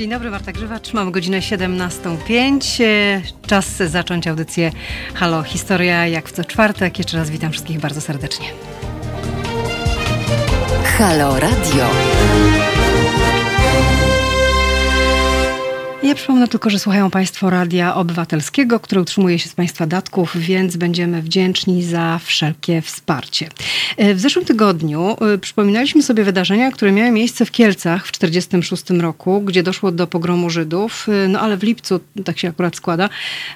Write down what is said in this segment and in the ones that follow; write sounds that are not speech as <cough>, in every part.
Dzień dobry, Marta Grzywacz. Mamy godzinę 17.05. E, Czas zacząć audycję Halo Historia, jak w co czwartek. Jeszcze raz witam wszystkich bardzo serdecznie. Halo Radio. Ja przypomnę tylko, że słuchają Państwo Radia Obywatelskiego, które utrzymuje się z Państwa datków, więc będziemy wdzięczni za wszelkie wsparcie. E, W zeszłym tygodniu e, przypominaliśmy sobie wydarzenia, które miały miejsce w Kielcach w 1946 roku, gdzie doszło do pogromu Żydów, E, no ale w lipcu, tak się akurat składa,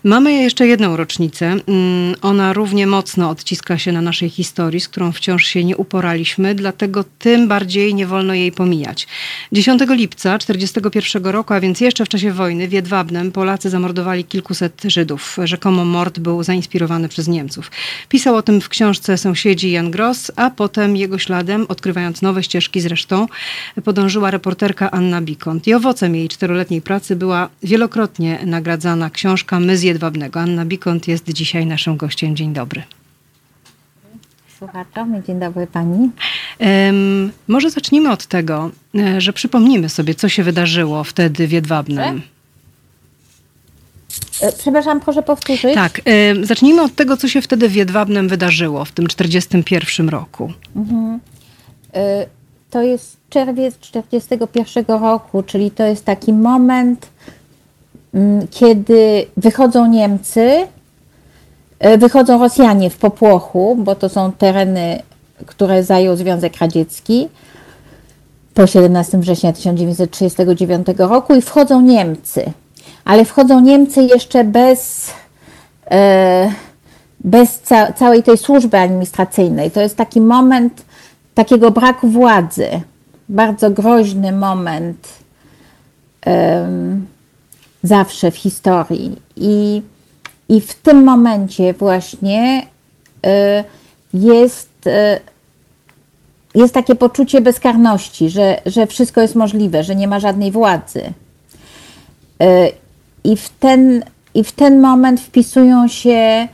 mamy jeszcze jedną rocznicę. Mm, Ona równie mocno odciska się na naszej historii, z którą wciąż się nie uporaliśmy, dlatego tym bardziej nie wolno jej pomijać. 10 lipca 1941 roku, a więc jeszcze w czasie wojny w Jedwabnem Polacy zamordowali kilkuset Żydów. Rzekomo mord był zainspirowany przez Niemców. Pisał o tym w książce Sąsiedzi Jan Gross, a potem jego śladem, odkrywając nowe ścieżki zresztą, podążyła reporterka Anna Bikont. I owocem jej czteroletniej pracy była wielokrotnie nagradzana książka My z Jedwabnego. Anna Bikont jest dzisiaj naszym gościem. Dzień dobry. Słuchaczom, dzień dobry pani. Em, może zacznijmy od tego, e, że przypomnimy sobie, co się wydarzyło wtedy w Jedwabnem. E, Przepraszam, proszę powtórzyć. Tak, em, zacznijmy od tego, co się wtedy w Jedwabnem wydarzyło w tym 41 roku. E, To jest czerwiec 1941 roku, czyli to jest taki moment, mm, kiedy wychodzą Niemcy, wychodzą Rosjanie w popłochu, bo to są tereny, które zajął Związek Radziecki po 17 września 1939 roku i wchodzą Niemcy. Ale wchodzą Niemcy jeszcze bez, e, bez ca- całej tej służby administracyjnej. To jest taki moment takiego braku władzy. Bardzo groźny moment em, zawsze w historii. I, I w tym momencie właśnie e, jest, e, jest takie poczucie bezkarności, że, że wszystko jest możliwe, że nie ma żadnej władzy. E, I w ten, i w ten moment wpisują się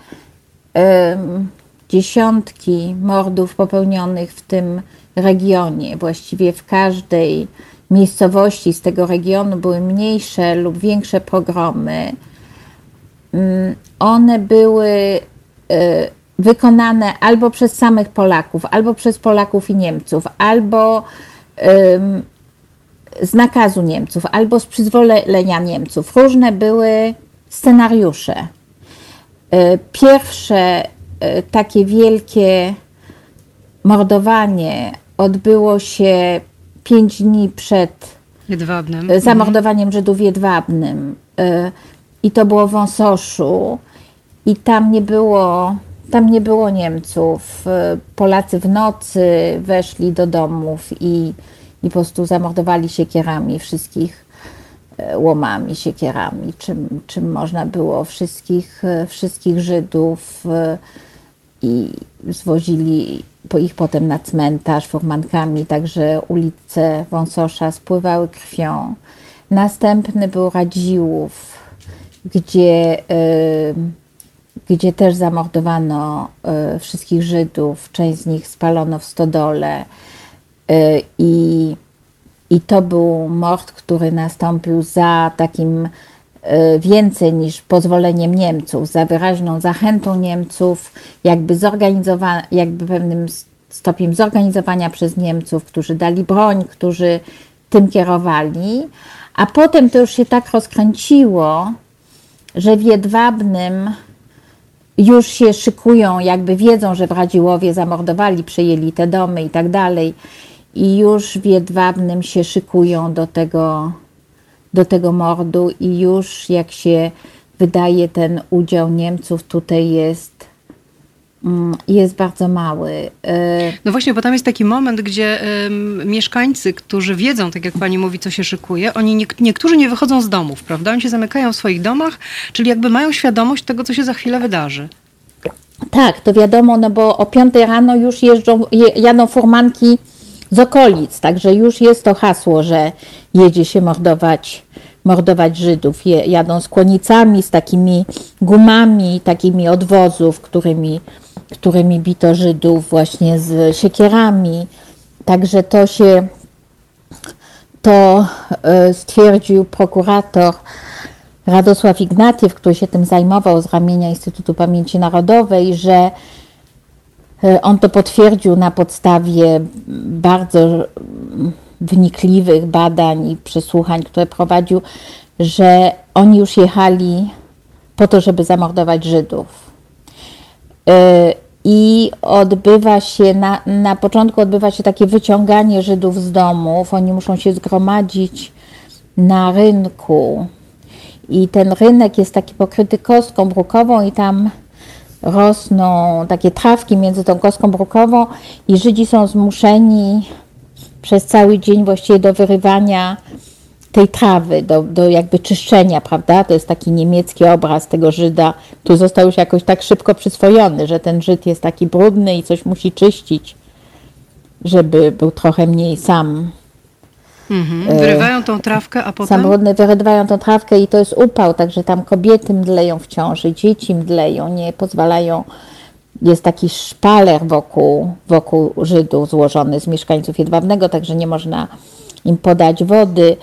dziesiątki mordów popełnionych w tym regionie. Właściwie w każdej miejscowości z tego regionu były mniejsze lub większe pogromy. Mm, One były e, wykonane albo przez samych Polaków, albo przez Polaków i Niemców, albo z nakazu Niemców, albo z przyzwolenia Niemców. Różne były scenariusze. E, Pierwsze e, takie wielkie mordowanie odbyło się pięć dni przed Jedwabnem. e, zamordowaniem Żydów w Jedwabnym. I to było w Wąsoszu. I tam nie było, tam nie było Niemców. E, Polacy w nocy weszli do domów i, i po prostu zamordowali siekierami wszystkich e, łomami, siekierami, czym, czym można było wszystkich, e, wszystkich Żydów i zwozili ich potem na cmentarz furmankami, także ulice Wąsosza spływały krwią. Następny był Radziłów, gdzie, gdzie też zamordowano y, wszystkich Żydów, część z nich spalono w stodole y, i i to był mord, który nastąpił za takim e, więcej niż pozwoleniem Niemców, za wyraźną zachętą Niemców, jakby, zorganizowa- jakby pewnym stopniem zorganizowania przez Niemców, którzy dali broń, którzy tym kierowali. A potem to już się tak rozkręciło, że w Jedwabnym już się szykują, jakby wiedzą, że w Radziłowie zamordowali, przejęli te domy i tak dalej. I już w Jedwabnym się szykują do tego, do tego mordu i już jak się wydaje ten udział Niemców tutaj jest, jest bardzo mały. E, No właśnie, bo tam jest taki moment, gdzie em, mieszkańcy, którzy wiedzą, tak jak pani mówi, co się szykuje, oni nie, niektórzy nie wychodzą z domów, prawda? Oni się zamykają w swoich domach, czyli jakby mają świadomość tego, co się za chwilę wydarzy. Tak, to wiadomo, no bo o 5 rano już jeżdżą, je, jadą furmanki z okolic, także już jest to hasło, że jedzie się mordować, mordować Żydów. Je, jadą z kłonicami, z takimi gumami, takimi od wozów, którymi, którymi bito Żydów właśnie z siekierami. Także to się, to stwierdził prokurator Radosław Ignatiew, który się tym zajmował z ramienia Instytutu Pamięci Narodowej, że on to potwierdził na podstawie bardzo wnikliwych badań i przesłuchań, które prowadził, że oni już jechali po to, żeby zamordować Żydów. E, I odbywa się, na, na początku odbywa się takie wyciąganie Żydów z domów. Oni muszą się zgromadzić na rynku. I ten rynek jest taki pokryty kostką brukową, i tam rosną takie trawki między tą kostką brukową, i Żydzi są zmuszeni przez cały dzień właściwie do wyrywania tej trawy, do, do jakby czyszczenia, prawda? To jest taki niemiecki obraz tego Żyda, który został już jakoś tak szybko przyswojony, że ten Żyd jest taki brudny i coś musi czyścić, żeby był trochę mniej sam. Mhm. Wyrywają tą trawkę, a potem? Sam brudny wyrywają tą trawkę i to jest upał, także tam kobiety mdleją w ciąży, dzieci mdleją, nie pozwalają jest taki szpaler wokół, wokół Żydów złożony z mieszkańców Jedwabnego, także nie można im podać wody.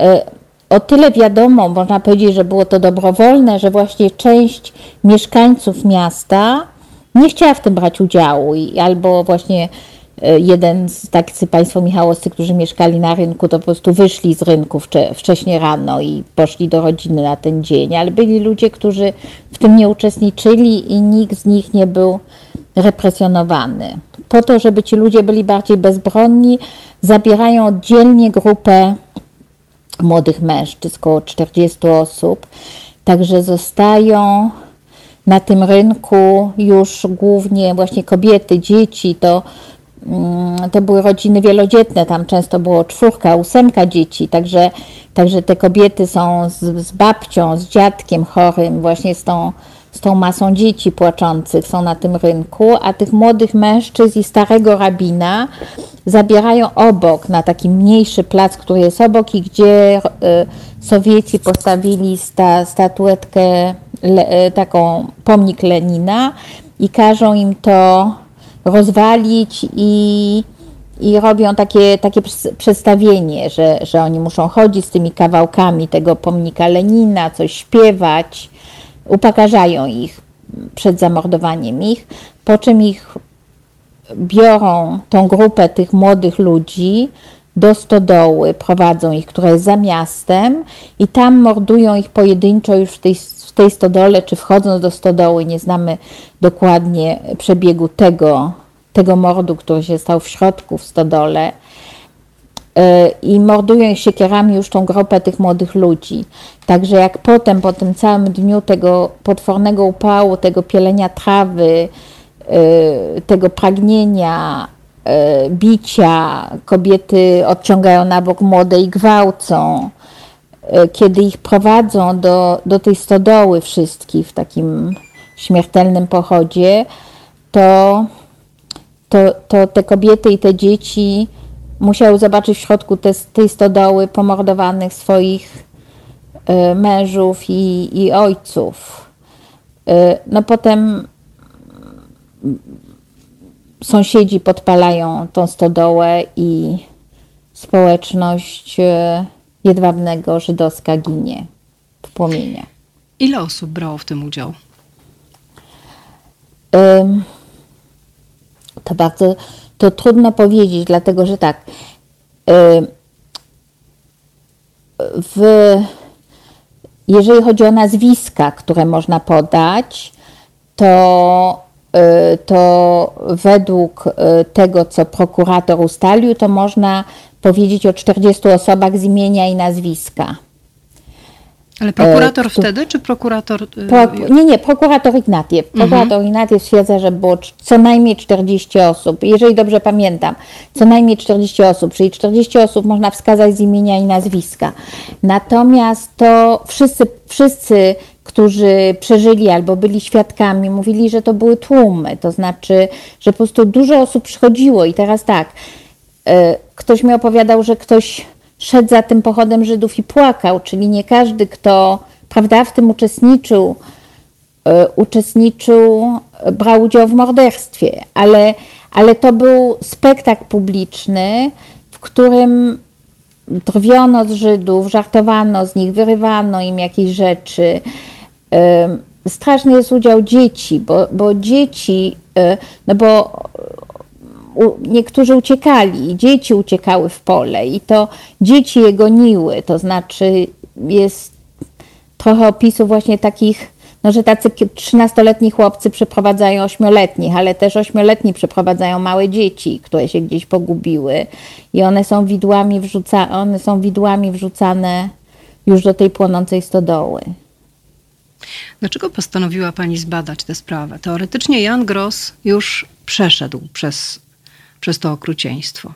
E, o tyle wiadomo, można powiedzieć, że było to dobrowolne, że właśnie część mieszkańców miasta nie chciała w tym brać udziału i albo właśnie e, jeden z tacy państwo Michałowscy, którzy mieszkali na rynku, to po prostu wyszli z rynku wcześnie rano i poszli do rodziny na ten dzień, ale byli ludzie, którzy w tym nie uczestniczyli i nikt z nich nie był represjonowany. Po to, żeby ci ludzie byli bardziej bezbronni, zabierają oddzielnie grupę młodych mężczyzn, około 40 osób, także zostają na tym rynku już głównie właśnie kobiety, dzieci, to, mm, to były rodziny wielodzietne, tam często było czwórka, ósemka dzieci, także, także te kobiety są z, z babcią, z dziadkiem chorym, właśnie z tą z tą masą dzieci płaczących są na tym rynku, a tych młodych mężczyzn i starego rabina zabierają obok, na taki mniejszy plac, który jest obok i gdzie y, Sowieci postawili sta, statuetkę, le, taką pomnik Lenina i każą im to rozwalić i, i robią takie, takie przedstawienie, że, że oni muszą chodzić z tymi kawałkami tego pomnika Lenina, coś śpiewać upokarzają ich przed zamordowaniem ich, po czym ich biorą tą grupę tych młodych ludzi do stodoły, prowadzą ich, która jest za miastem i tam mordują ich pojedynczo już w tej, w tej stodole, czy wchodząc do stodoły, nie znamy dokładnie przebiegu tego, tego mordu, który się stał w środku w stodole i mordują siekierami już tą grupę tych młodych ludzi. Także jak potem, po tym całym dniu tego potwornego upału, tego pielenia trawy, y, tego pragnienia, y, bicia, kobiety odciągają na bok młode i gwałcą, kiedy ich prowadzą do, do tej stodoły wszystkich w takim śmiertelnym pochodzie, to, to, to te kobiety i te dzieci musiał zobaczyć w środku te, tej stodoły pomordowanych swoich y, mężów i, i ojców. Y, no potem sąsiedzi podpalają tą stodołę i społeczność y, jedwabnego żydowska ginie w płomieniach. Ile osób brało w tym udział? To bardzo to trudno powiedzieć, dlatego że tak. Y, w, jeżeli chodzi o nazwiska, które można podać, to, y, to według y, tego, co prokurator ustalił, to można powiedzieć o 40 osobach z imienia i nazwiska. Ale prokurator e, wtedy, czy prokurator... Y, Pro, nie, nie, prokurator Ignatiew. Mhm. Prokurator mhm. Ignatiew stwierdza, że było co najmniej 40 osób, jeżeli dobrze pamiętam, co najmniej 40 osób, czyli 40 osób można wskazać z imienia i nazwiska. Natomiast to wszyscy, wszyscy którzy przeżyli albo byli świadkami, mówili, że to były tłumy, to znaczy, że po prostu dużo osób przychodziło i teraz tak, e, ktoś mi opowiadał, że ktoś szedł za tym pochodem Żydów i płakał, czyli nie każdy, kto prawda, w tym uczestniczył, e, uczestniczył, brał udział w morderstwie, ale, ale to był spektakl publiczny, w którym drwiono z Żydów, żartowano z nich, wyrywano im jakieś rzeczy. Straszny jest udział dzieci, bo, bo dzieci, no bo niektórzy uciekali, dzieci uciekały w pole i to dzieci je goniły, to znaczy jest trochę opisów właśnie takich, no, że tacy 13-letni chłopcy przyprowadzają ośmioletnich, ale też ośmioletni przyprowadzają małe dzieci, które się gdzieś pogubiły i one są widłami, wrzuca, one są widłami wrzucane już do tej płonącej stodoły. Dlaczego postanowiła Pani zbadać tę sprawę? Teoretycznie Jan Gross już przeszedł przez, przez to okrucieństwo.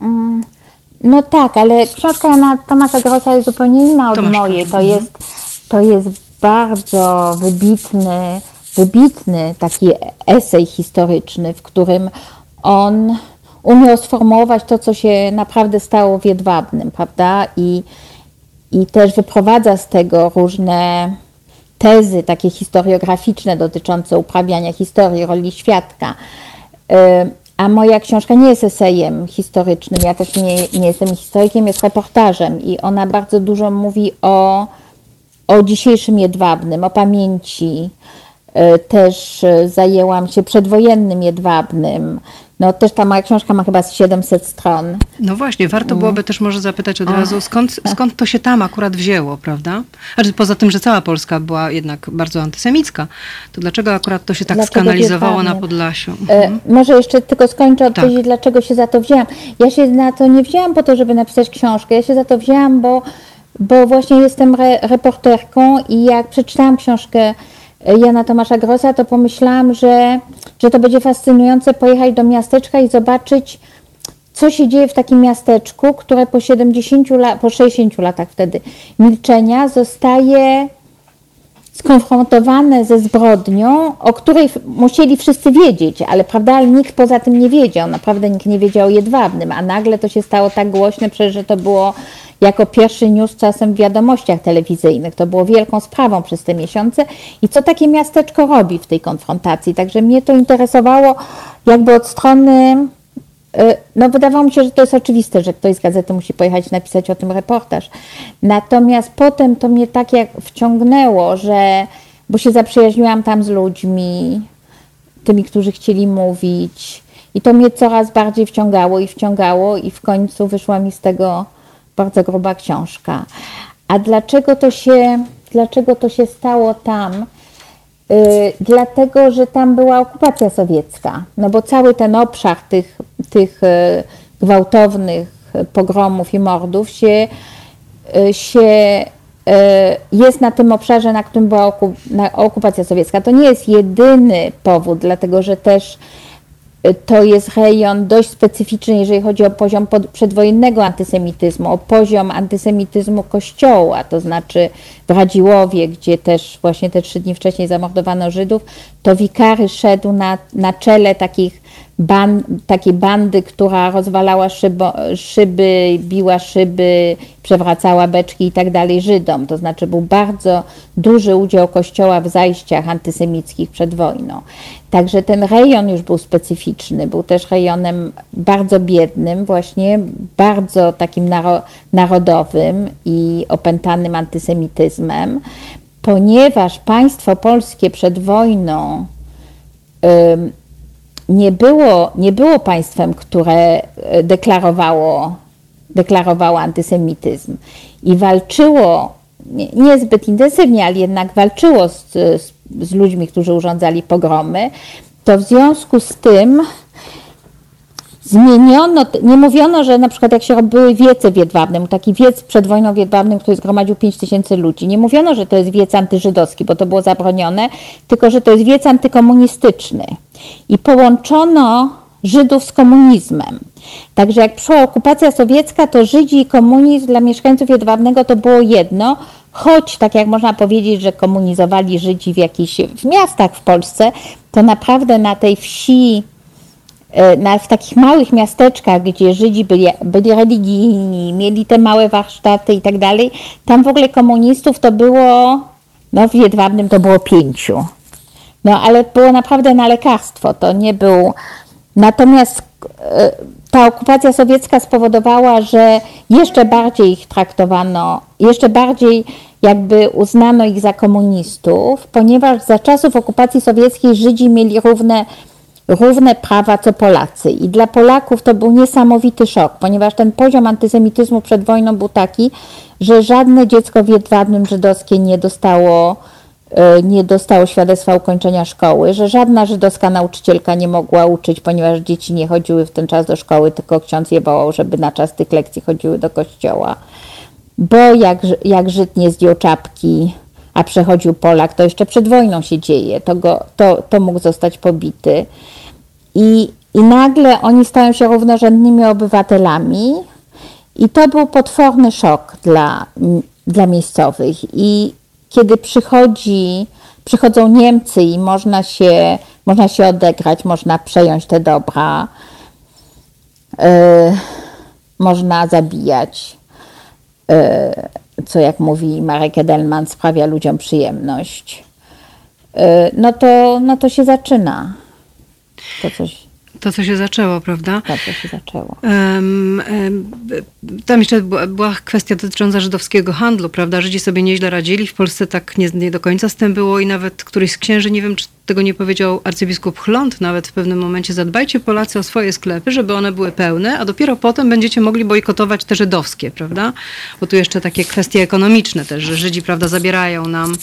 Mm, no tak, ale książka Jana Tomasza Grossa jest zupełnie inna od Tomasz mojej. To jest, to jest bardzo wybitny, wybitny taki esej historyczny, w którym on umiał sformułować to, co się naprawdę stało w Jedwabnym, prawda? I, i też wyprowadza z tego różne tezy takie historiograficzne dotyczące uprawiania historii, roli świadka. A moja książka nie jest esejem historycznym, ja też nie, nie jestem historykiem, jest reportażem i ona bardzo dużo mówi o, o dzisiejszym Jedwabnym, o pamięci. Też zajęłam się przedwojennym Jedwabnym, no też ta moja książka ma chyba 700 stron. No właśnie, warto mm. byłoby też może zapytać od razu, skąd, <laughs> skąd to się tam akurat wzięło, prawda? Znaczy, poza tym, że cała Polska była jednak bardzo antysemicka, to dlaczego akurat to się tak dlaczego skanalizowało na Podlasiu? E, mhm. E, może jeszcze tylko skończę odpowiedzieć, tak. dlaczego się za to wzięłam. Ja się na to nie wzięłam po to, żeby napisać książkę. Ja się za to wzięłam, bo, bo właśnie jestem re, reporterką i jak przeczytałam książkę Jana Tomasza Grossa, to pomyślałam, że, że to będzie fascynujące pojechać do miasteczka i zobaczyć, co się dzieje w takim miasteczku, które po 70 lat, po 60 latach wtedy milczenia zostaje skonfrontowane ze zbrodnią, o której musieli wszyscy wiedzieć, ale prawda, ale nikt poza tym nie wiedział, naprawdę nikt nie wiedział o Jedwabnym, a nagle to się stało tak głośne, przecież że to było jako pierwszy news czasem w wiadomościach telewizyjnych. To było wielką sprawą przez te miesiące i co takie miasteczko robi w tej konfrontacji. Także mnie to interesowało jakby od strony y, no wydawało mi się, że to jest oczywiste, że ktoś z gazety musi pojechać napisać o tym reportaż. Natomiast potem to mnie tak jak wciągnęło, że bo się zaprzyjaźniłam tam z ludźmi, tymi, którzy chcieli mówić i to mnie coraz bardziej wciągało i wciągało i w końcu wyszła mi z tego bardzo gruba książka. A dlaczego to się, dlaczego to się stało tam? Yy, dlatego, że tam była okupacja sowiecka. No bo cały ten obszar tych, tych yy, gwałtownych pogromów i mordów się, yy, się yy, jest na tym obszarze, na którym była okupacja sowiecka. To nie jest jedyny powód, dlatego że też to jest rejon dość specyficzny, jeżeli chodzi o poziom przedwojennego antysemityzmu, o poziom antysemityzmu kościoła, to znaczy w Radziłowie, gdzie też właśnie te trzy dni wcześniej zamordowano Żydów, to wikary szedł na, na czele takich ban, takiej bandy, która rozwalała szybo, szyby, biła szyby, przewracała beczki i tak dalej Żydom. To znaczy był bardzo duży udział Kościoła w zajściach antysemickich przed wojną. Także ten rejon już był specyficzny, był też rejonem bardzo biednym, właśnie bardzo takim narodowym i opętanym antysemityzmem, ponieważ państwo polskie przed wojną nie było, nie było państwem, które e, deklarowało, deklarowało antysemityzm i walczyło nie, niezbyt intensywnie, ale jednak walczyło z, z, z ludźmi, którzy urządzali pogromy, to w związku z tym zmieniono, nie mówiono, że na przykład jak się robiły wiece w Jedwabnym, taki wiec przed wojną w Jedwabnym, który zgromadził 5 tysięcy ludzi, nie mówiono, że to jest wiec antyżydowski, bo to było zabronione, tylko że to jest wiec antykomunistyczny. I połączono Żydów z komunizmem. Także jak przyszła okupacja sowiecka, to Żydzi i komunizm dla mieszkańców Jedwabnego to było jedno, choć tak jak można powiedzieć, że komunizowali Żydzi w jakichś w miastach w Polsce, to naprawdę na tej wsi E, na, w takich małych miasteczkach, gdzie Żydzi byli, byli religijni, mieli te małe warsztaty i tak dalej, tam w ogóle komunistów to było, no w Jedwabnym to było pięciu. No ale było naprawdę na lekarstwo, to nie był... Natomiast e, ta okupacja sowiecka spowodowała, że jeszcze bardziej ich traktowano, jeszcze bardziej jakby uznano ich za komunistów, ponieważ za czasów okupacji sowieckiej Żydzi mieli równe, równe prawa co Polacy. I dla Polaków to był niesamowity szok, ponieważ ten poziom antysemityzmu przed wojną był taki, że żadne dziecko w jedwabnym żydowskie nie dostało nie dostało świadectwa ukończenia szkoły, że żadna żydowska nauczycielka nie mogła uczyć, ponieważ dzieci nie chodziły w ten czas do szkoły, tylko ksiądz je wołał, żeby na czas tych lekcji chodziły do kościoła. Bo jak, jak Żyd nie zdjął czapki, a przechodził Polak, to jeszcze przed wojną się dzieje, to, go, to, to mógł zostać pobity. I, I nagle oni stają się równorzędnymi obywatelami, i to był potworny szok dla, dla miejscowych. I, kiedy przychodzi, przychodzą Niemcy i można się, można się odegrać, można przejąć te dobra, yy, można zabijać, yy, co jak mówi Marek Edelman sprawia ludziom przyjemność, yy, no, to, no to się zaczyna. To coś to, co się zaczęło, prawda? Tak, to się zaczęło. Um, um, tam jeszcze była, była, kwestia dotycząca żydowskiego handlu, prawda? Żydzi sobie nieźle radzili, w Polsce tak nie, nie, do końca z tym było i nawet któryś z księży, nie wiem, czy tego nie powiedział arcybiskup Chląd nawet w pewnym momencie, zadbajcie Polacy o swoje sklepy, żeby one były pełne, a dopiero potem będziecie mogli bojkotować te żydowskie, prawda? Bo tu jeszcze takie kwestie ekonomiczne też, że Żydzi, prawda, zabierają nam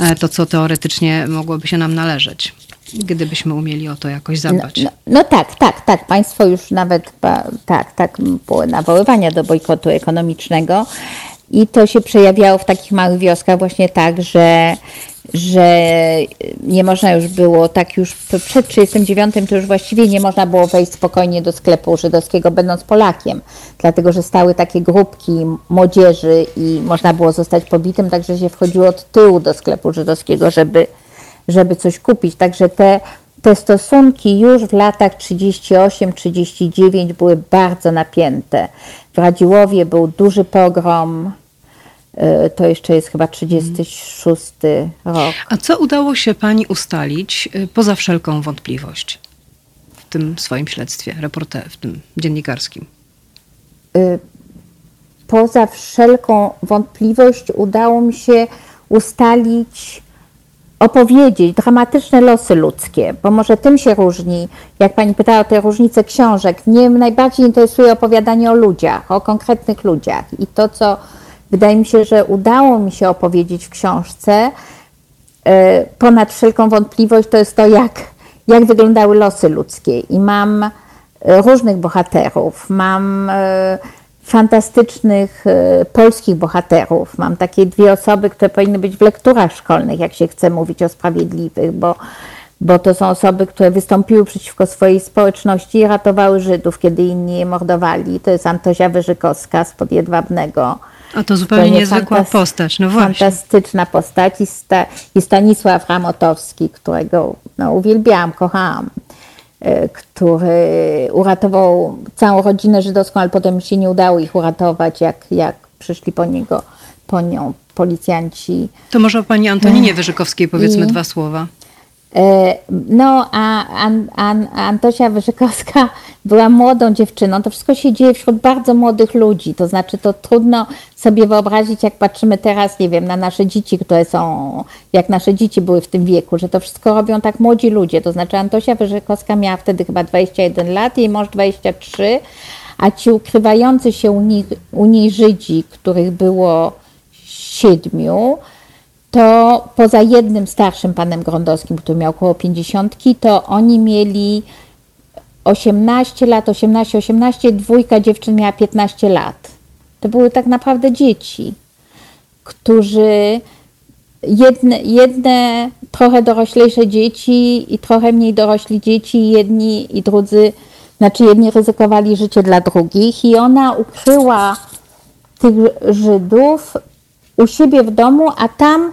e, to, co teoretycznie mogłoby się nam należeć gdybyśmy umieli o to jakoś zadbać. No, no, no tak, tak, tak. Państwo już nawet tak, tak nawoływania do bojkotu ekonomicznego i to się przejawiało w takich małych wioskach właśnie tak, że że nie można już było, tak już przed 1939 to już właściwie nie można było wejść spokojnie do sklepu żydowskiego, będąc Polakiem, dlatego że stały takie grupki młodzieży i można było zostać pobitym, także się wchodziło od tyłu do sklepu żydowskiego, żeby żeby coś kupić. Także te, te stosunki już w latach 38-39 były bardzo napięte. W Radziłowie był duży pogrom, y, to jeszcze jest chyba 36 rok. A co udało się pani ustalić y, poza wszelką wątpliwość w tym swoim śledztwie, reporter, w tym dziennikarskim? Y, poza wszelką wątpliwość udało mi się ustalić opowiedzieć dramatyczne losy ludzkie, bo może tym się różni, jak pani pytała o te różnice książek, mnie najbardziej interesuje opowiadanie o ludziach, o konkretnych ludziach. I to, co wydaje mi się, że udało mi się opowiedzieć w książce, e, ponad wszelką wątpliwość, to jest to, jak, jak wyglądały losy ludzkie. I mam e, różnych bohaterów, mam e, fantastycznych e, polskich bohaterów. Mam takie dwie osoby, które powinny być w lekturach szkolnych, jak się chce mówić o sprawiedliwych, bo, bo to są osoby, które wystąpiły przeciwko swojej społeczności i ratowały Żydów, kiedy inni je mordowali. To jest Antosia Wyżykowska z Podjedwabnego. A to zupełnie to niezwykła postać, no właśnie. Fantastyczna postać i, Sta, i Stanisław Ramotowski, którego no, uwielbiałam, kochałam. E, który uratował całą rodzinę żydowską, ale potem się nie udało ich uratować, jak, jak przyszli po niego, po nią policjanci. To może o pani Antoninie Wyżykowskiej powiedzmy I, dwa słowa. E, no, a An, An, Antosia Wyżykowska była młodą dziewczyną. To wszystko się dzieje wśród bardzo młodych ludzi. To znaczy, to trudno sobie wyobrazić, jak patrzymy teraz, nie wiem, na nasze dzieci, które są, jak nasze dzieci były w tym wieku, że to wszystko robią tak młodzi ludzie. To znaczy, Antosia Wyżykowska miała wtedy chyba 21 lat, jej mąż 23, a ci ukrywający się u, nich, u niej Żydzi, których było siedmiu, to poza jednym starszym panem Grondowskim, który miał około 50, to oni mieli 18 lat, 18, 18, dwójka dziewczyn miała 15 lat. To były tak naprawdę dzieci, którzy jedne, jedne trochę doroślejsze dzieci i trochę mniej dorośli dzieci, jedni i drudzy, znaczy jedni ryzykowali życie dla drugich i ona ukryła tych Żydów u siebie w domu, a tam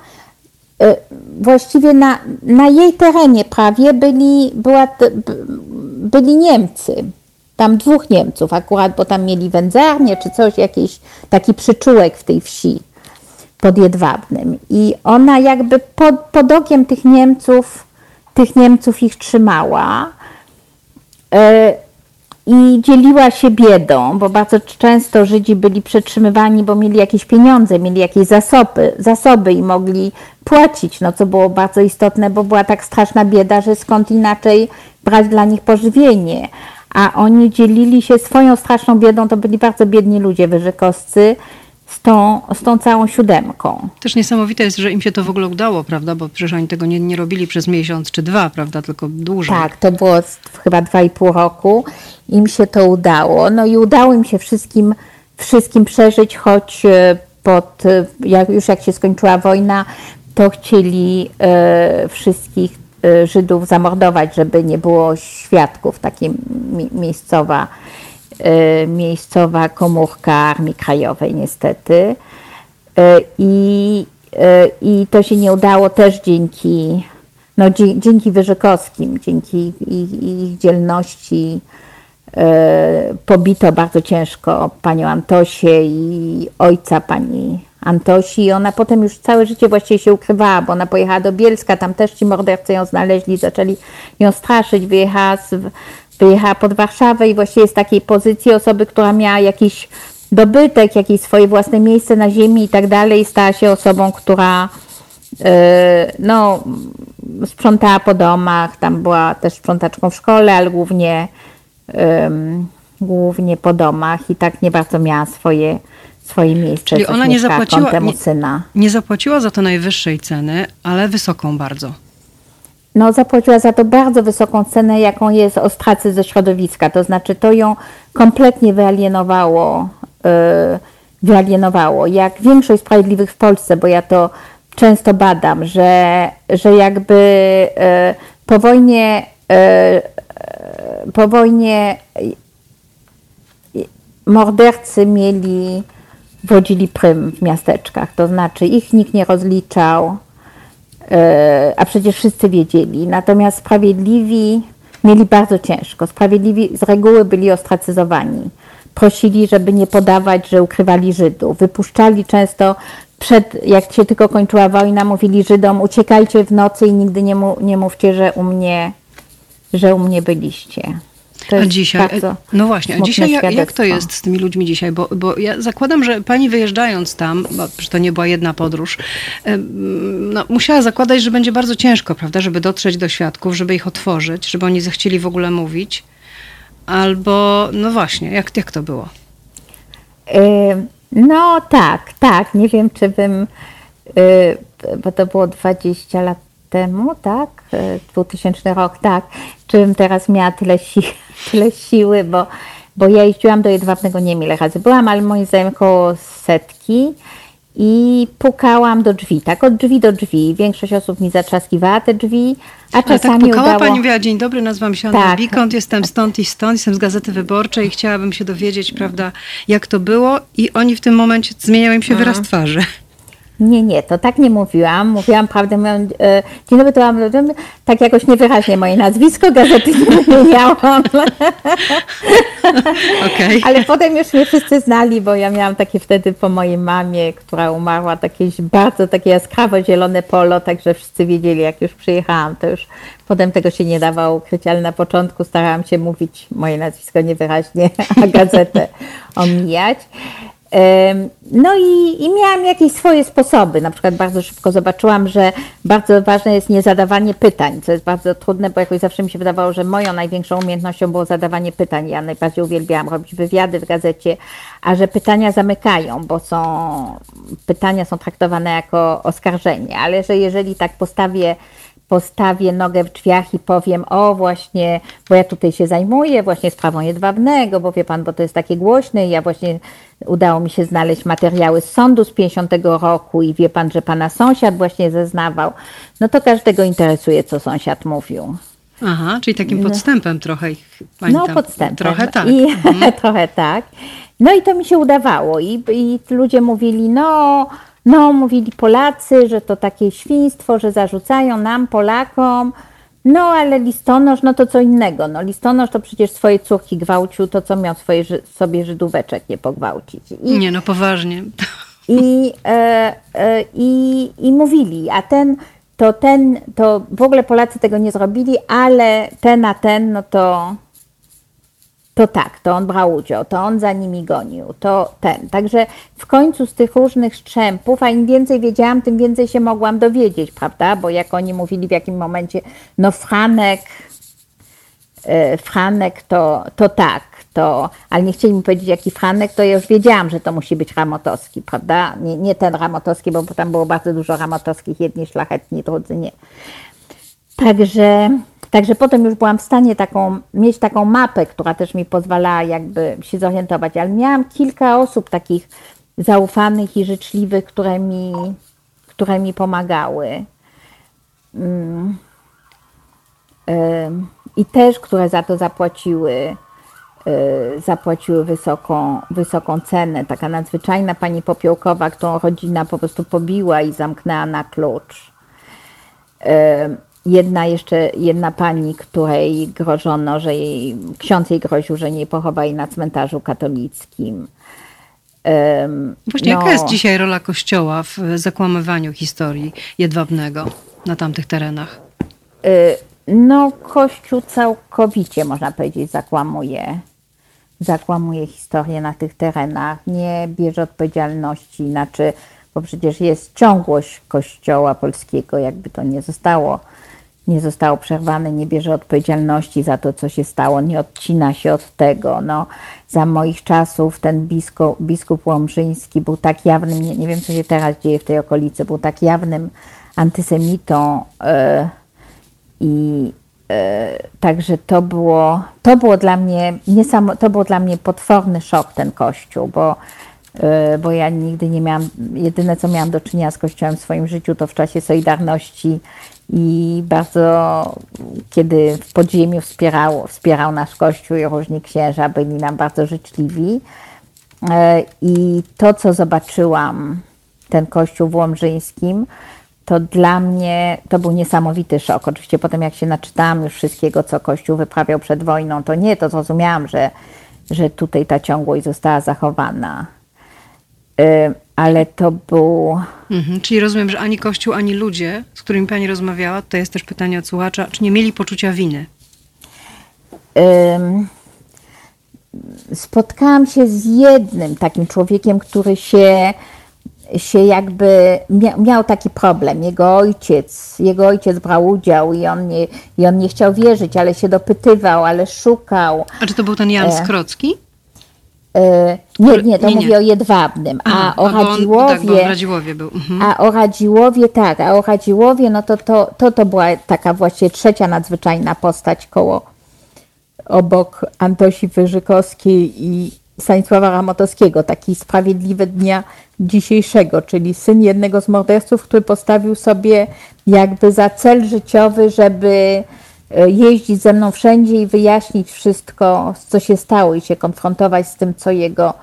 e, właściwie na, na jej terenie prawie byli, była, byli Niemcy. Tam dwóch Niemców akurat, bo tam mieli wędzarnię czy coś, jakiś taki przyczółek w tej wsi pod Jedwabnym. I ona jakby pod, pod okiem tych Niemców, tych Niemców ich trzymała. E, i dzieliła się biedą, bo bardzo często Żydzi byli przetrzymywani, bo mieli jakieś pieniądze, mieli jakieś zasoby, zasoby i mogli płacić, no co było bardzo istotne, bo była tak straszna bieda, że skąd inaczej brać dla nich pożywienie. A oni dzielili się swoją straszną biedą, to byli bardzo biedni ludzie wyżykowscy, z tą, z tą całą siódemką. Też niesamowite jest, że im się to w ogóle udało, prawda? Bo przecież oni tego nie, nie robili przez miesiąc czy dwa, prawda? Tylko dłużej. Tak, to było chyba dwa i pół roku. Im się to udało. No i udało im się wszystkim, wszystkim przeżyć, choć e, pod, e, jak, już jak się skończyła wojna, to chcieli e, wszystkich Żydów zamordować, żeby nie było świadków, takie mi, miejscowa miejscowa komórka Armii Krajowej niestety. E, I, e, I to się nie udało też dzięki, no, dzięki Wyżykowskim, dzięki ich, ich dzielności. Pobito bardzo ciężko panią Antosię i ojca pani Antosi i ona potem już całe życie właściwie się ukrywała, bo ona pojechała do Bielska, tam też ci mordercy ją znaleźli, zaczęli ją straszyć, wyjechała z, wyjechała pod Warszawę i właściwie z takiej pozycji osoby, która miała jakiś dobytek, jakieś swoje własne miejsce na ziemi i tak dalej, stała się osobą, która e, no, sprzątała po domach, tam była też sprzątaczką w szkole, ale głównie, um, głównie po domach i tak nie bardzo miała swoje, swoje miejsce. Czyli ona nie zapłaciła, nie, nie zapłaciła za to najwyższej ceny, ale wysoką bardzo no, zapłaciła za to bardzo wysoką cenę, jaką jest ostracy ze środowiska. To znaczy, to ją kompletnie wyalienowało, yy, wyalienowało. Jak większość sprawiedliwych w Polsce, bo ja to często badam, że, że jakby yy, po wojnie, yy, po wojnie mordercy mieli, wodzili prym w miasteczkach, to znaczy ich nikt nie rozliczał, a przecież wszyscy wiedzieli. Natomiast sprawiedliwi mieli bardzo ciężko. Sprawiedliwi z reguły byli ostracyzowani. Prosili, żeby nie podawać, że ukrywali Żydów. Wypuszczali często przed, jak się tylko kończyła wojna, mówili Żydom, uciekajcie w nocy i nigdy nie, mu, nie mówcie, że u mnie, że u mnie byliście. A dzisiaj, no właśnie, a dzisiaj jak, jak, to jest z tymi ludźmi dzisiaj? Bo, bo ja zakładam, że pani wyjeżdżając tam, bo to nie była jedna podróż, no, musiała zakładać, że będzie bardzo ciężko, prawda, żeby dotrzeć do świadków, żeby ich otworzyć, żeby oni zechcieli w ogóle mówić. Albo, no właśnie, jak, jak to było? No tak, tak. Nie wiem, czy bym, y, bo to było 20 lat temu, tak? 2000 rok, tak. Czy bym teraz miała tyle, si <laughs> tyle siły, bo, bo ja jeździłam do Jedwabnego nie ile razy byłam, ale moim zdaniem około setki i pukałam do drzwi, tak od drzwi do drzwi. Większość osób mi zatrzaskiwała te drzwi, a ale czasami tak pukała udało... Pani mówiła, dzień dobry, nazywam się Anna tak. Bikont, jestem stąd i stąd, jestem z Gazety Wyborczej i chciałabym się dowiedzieć, prawda, jak to było i oni w tym momencie, zmieniał im się wyraz mhm. twarzy. Nie, nie, to tak nie mówiłam. Mówiłam prawdę, mówiłam, e, dzień dobry, to mam, tak jakoś niewyraźnie moje nazwisko, gazety nie wymieniałam. <laughs> okay. Ale potem już mnie wszyscy znali, bo ja miałam takie wtedy po mojej mamie, która umarła, takie bardzo takie jaskrawo zielone polo, także wszyscy wiedzieli, jak już przyjechałam, to już potem tego się nie dawało ukryć, ale na początku starałam się mówić moje nazwisko niewyraźnie, <laughs> a gazetę omijać. No i, i miałam jakieś swoje sposoby. Na przykład bardzo szybko zobaczyłam, że bardzo ważne jest nie zadawanie pytań, co jest bardzo trudne, bo jakoś zawsze mi się wydawało, że moją największą umiejętnością było zadawanie pytań. Ja najbardziej uwielbiałam robić wywiady w gazecie, a że pytania zamykają, bo są pytania są traktowane jako oskarżenie, ale że jeżeli tak postawię postawię nogę w drzwiach i powiem, o właśnie, bo ja tutaj się zajmuję właśnie sprawą jedwabnego, bo wie pan, bo to jest takie głośne i ja właśnie udało mi się znaleźć materiały z sądu z 50 roku i wie pan, że pana sąsiad właśnie zeznawał, no to każdego interesuje, co sąsiad mówił. Aha, czyli takim no. podstępem trochę ich pani No, podstępem. Trochę tak. I, mhm. <laughs> trochę tak. No i to mi się udawało i, i ludzie mówili, no no, mówili Polacy, że to takie świństwo, że zarzucają nam, Polakom. No, ale listonosz, no to co innego. No, listonosz to przecież swoje córki gwałcił, to co miał swoje, sobie Żydóweczek nie pogwałcić. I, nie, no poważnie. I, e, e, i, I mówili, a ten, to ten, to w ogóle Polacy tego nie zrobili, ale ten a ten, no to to tak, to on brał udział, to on za nimi gonił, to ten. Także w końcu z tych różnych strzępów, a im więcej wiedziałam, tym więcej się mogłam dowiedzieć, prawda? Bo jak oni mówili w jakim momencie, no Franek, e, Franek to, to tak, to, ale nie chcieli mi powiedzieć jaki Franek, to ja już wiedziałam, że to musi być Ramotowski, prawda? Nie, nie ten Ramotowski, bo tam było bardzo dużo Ramotowskich, jedni szlachetni, drudzy nie. Także Także potem już byłam w stanie taką, mieć taką mapę, która też mi pozwalała jakby się zorientować, ale miałam kilka osób takich zaufanych i życzliwych, które mi, które mi pomagały. Mm. I też, które za to zapłaciły, y, zapłaciły wysoką, wysoką cenę. Taka nadzwyczajna pani Popiołkowa, którą rodzina po prostu pobiła i zamknęła na klucz jedna jeszcze, jedna pani, której grożono, że jej, ksiądz jej groził, że nie pochowa jej na cmentarzu katolickim. Um, Właśnie no, jaka jest dzisiaj rola Kościoła w zakłamywaniu historii Jedwabnego na tamtych terenach? Y, no, Kościół całkowicie, można powiedzieć, zakłamuje, zakłamuje historię na tych terenach, nie bierze odpowiedzialności, znaczy, bo przecież jest ciągłość Kościoła polskiego, jakby to nie zostało nie zostało przerwane, nie bierze odpowiedzialności za to, co się stało, nie odcina się od tego. No, za moich czasów ten biskup, biskup Łomżyński był tak jawnym, nie, nie wiem co się teraz dzieje w tej okolicy, był tak jawnym antysemitą yy, i yy, także to było, to było dla mnie niesamo, to było dla mnie potworny szok ten kościół, bo yy, bo ja nigdy nie miałam, jedyne co miałam do czynienia z Kościołem w swoim życiu, to w czasie Solidarności i bardzo, kiedy w podziemiu wspierał, wspierał nasz Kościół i różni księża byli nam bardzo życzliwi. E, I to, co zobaczyłam, ten Kościół w Łomżyńskim, to dla mnie to był niesamowity szok. Oczywiście potem jak się naczytałam już wszystkiego, co Kościół wyprawiał przed wojną, to nie, to zrozumiałam, że, że tutaj ta ciągłość została zachowana. Ale to był. Mhm, czyli rozumiem, że ani Kościół, ani ludzie, z którymi pani rozmawiała, to jest też pytanie od słuchacza, czy nie mieli poczucia winy? Spotkałam się z jednym takim człowiekiem, który się, się jakby miał, miał taki problem. Jego ojciec, jego ojciec brał udział i on, nie, i on nie chciał wierzyć, ale się dopytywał, ale szukał. A czy to był ten Jan e, Skrocki? E, nie, nie, to nie, mówię nie. o Jedwabnym, a o Radziłowie, tak, Radziłowie był. Mhm. a o Radziłowie, tak, a o Radziłowie, no to to, to to była taka właśnie trzecia nadzwyczajna postać koło, obok Antosi Wyżykowskiej i Stanisława Ramotowskiego, taki sprawiedliwy dnia dzisiejszego, czyli syn jednego z morderców, który postawił sobie jakby za cel życiowy, żeby jeździć ze mną wszędzie i wyjaśnić wszystko, co się stało i się konfrontować z tym, co jego,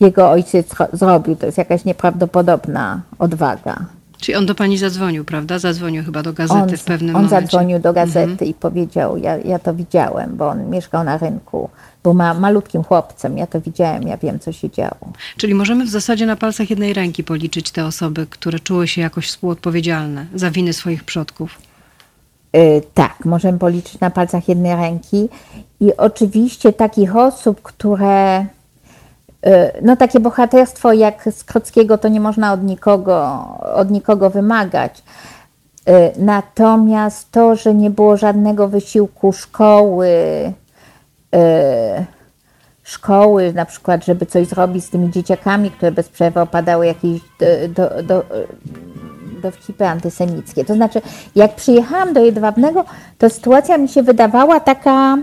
jego ojciec zrobił. To jest jakaś nieprawdopodobna odwaga. Czyli on do pani zadzwonił, prawda? Zadzwonił chyba do gazety on, w pewnym on momencie. On zadzwonił do gazety mhm. i powiedział, ja, ja to widziałem, bo on mieszkał na rynku, był ma, malutkim chłopcem, ja to widziałem, ja wiem, co się działo. Czyli możemy w zasadzie na palcach jednej ręki policzyć te osoby, które czuły się jakoś współodpowiedzialne za winy swoich przodków. Y, tak, możemy policzyć na palcach jednej ręki. I oczywiście takich osób, które. Y, no, takie bohaterstwo jak Skrockiego to nie można od nikogo, od nikogo wymagać. Y, natomiast to, że nie było żadnego wysiłku szkoły, szkoły, na przykład, żeby coś zrobić z tymi dzieciakami, które bez przerwy opadały jakieś do, do, do dowcipy antysemickie. To znaczy, jak przyjechałam do Jedwabnego, to sytuacja mi się wydawała taka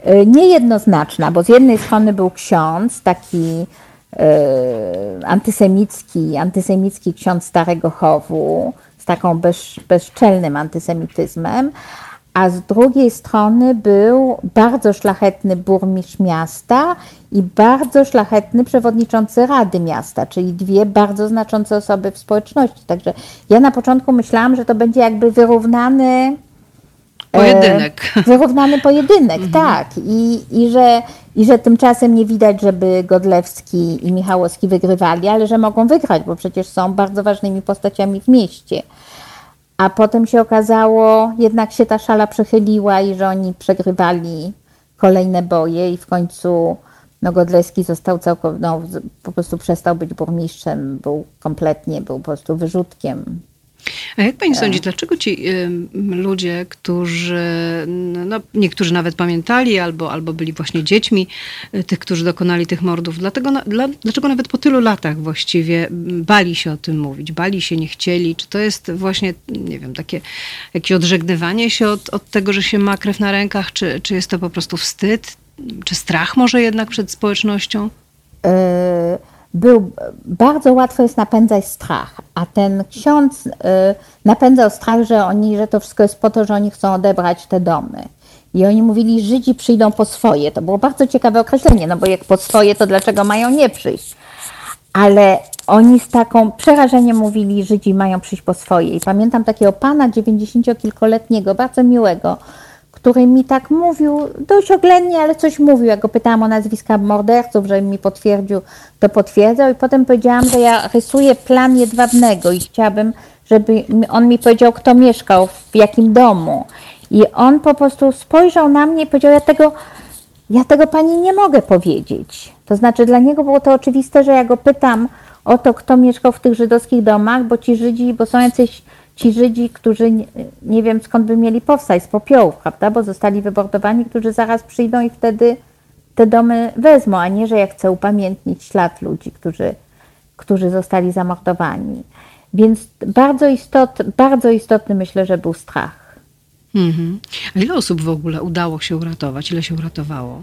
e, niejednoznaczna, bo z jednej strony był ksiądz, taki e, antysemicki, antysemicki ksiądz Starego Chowu, z taką bez, bezczelnym antysemityzmem, a z drugiej strony był bardzo szlachetny burmistrz miasta i bardzo szlachetny przewodniczący Rady Miasta, czyli dwie bardzo znaczące osoby w społeczności. Także ja na początku myślałam, że to będzie jakby wyrównany pojedynek. E, wyrównany pojedynek, mhm. tak. I, i, że, I że tymczasem nie widać, żeby Godlewski i Michałowski wygrywali, ale że mogą wygrać, bo przecież są bardzo ważnymi postaciami w mieście. A potem się okazało, jednak się ta szala przechyliła i że oni przegrywali kolejne boje i w końcu no Godlewski został całkowicie, no, po prostu przestał być burmistrzem, był kompletnie, był po prostu wyrzutkiem. A jak pani sądzi, dlaczego ci y, ludzie, którzy, no, niektórzy nawet pamiętali albo, albo byli właśnie dziećmi y, tych, którzy dokonali tych mordów, dlatego, na, dla, dlaczego nawet po tylu latach właściwie bali się o tym mówić, bali się, nie chcieli? Czy to jest właśnie, nie wiem, takie jakieś odżegnywanie się od, od tego, że się ma krew na rękach, czy, czy jest to po prostu wstyd? Czy strach może jednak przed społecznością? Yy był, bardzo łatwo jest napędzać strach, a ten ksiądz y, napędzał strach, że oni, że to wszystko jest po to, że oni chcą odebrać te domy. I oni mówili, Żydzi przyjdą po swoje. To było bardzo ciekawe określenie, no bo jak po swoje, to dlaczego mają nie przyjść? Ale oni z taką przerażeniem mówili, Żydzi mają przyjść po swoje. I pamiętam takiego pana dziewięćdziesięciokilkoletniego, bardzo miłego, który mi tak mówił, dość oględnie, ale coś mówił. Ja go pytałam o nazwiska morderców, żeby mi potwierdził, to potwierdzał. I potem powiedziałam, że ja rysuję plan jedwabnego i chciałabym, żeby on mi powiedział, kto mieszkał, w jakim domu. I on po prostu spojrzał na mnie i powiedział, ja tego, ja tego pani nie mogę powiedzieć. To znaczy dla niego było to oczywiste, że ja go pytam o to, kto mieszkał w tych żydowskich domach, bo ci Żydzi, bo są jacyś ci Żydzi, którzy nie, nie, wiem skąd by mieli powstać, z popiołów, prawda, bo zostali wybordowani, którzy zaraz przyjdą i wtedy te domy wezmą, a nie, że ja chcę upamiętnić ślad ludzi, którzy, którzy zostali zamordowani. Więc bardzo, istot, bardzo istotny myślę, że był strach. Mhm. A ile osób w ogóle udało się uratować? Ile się uratowało?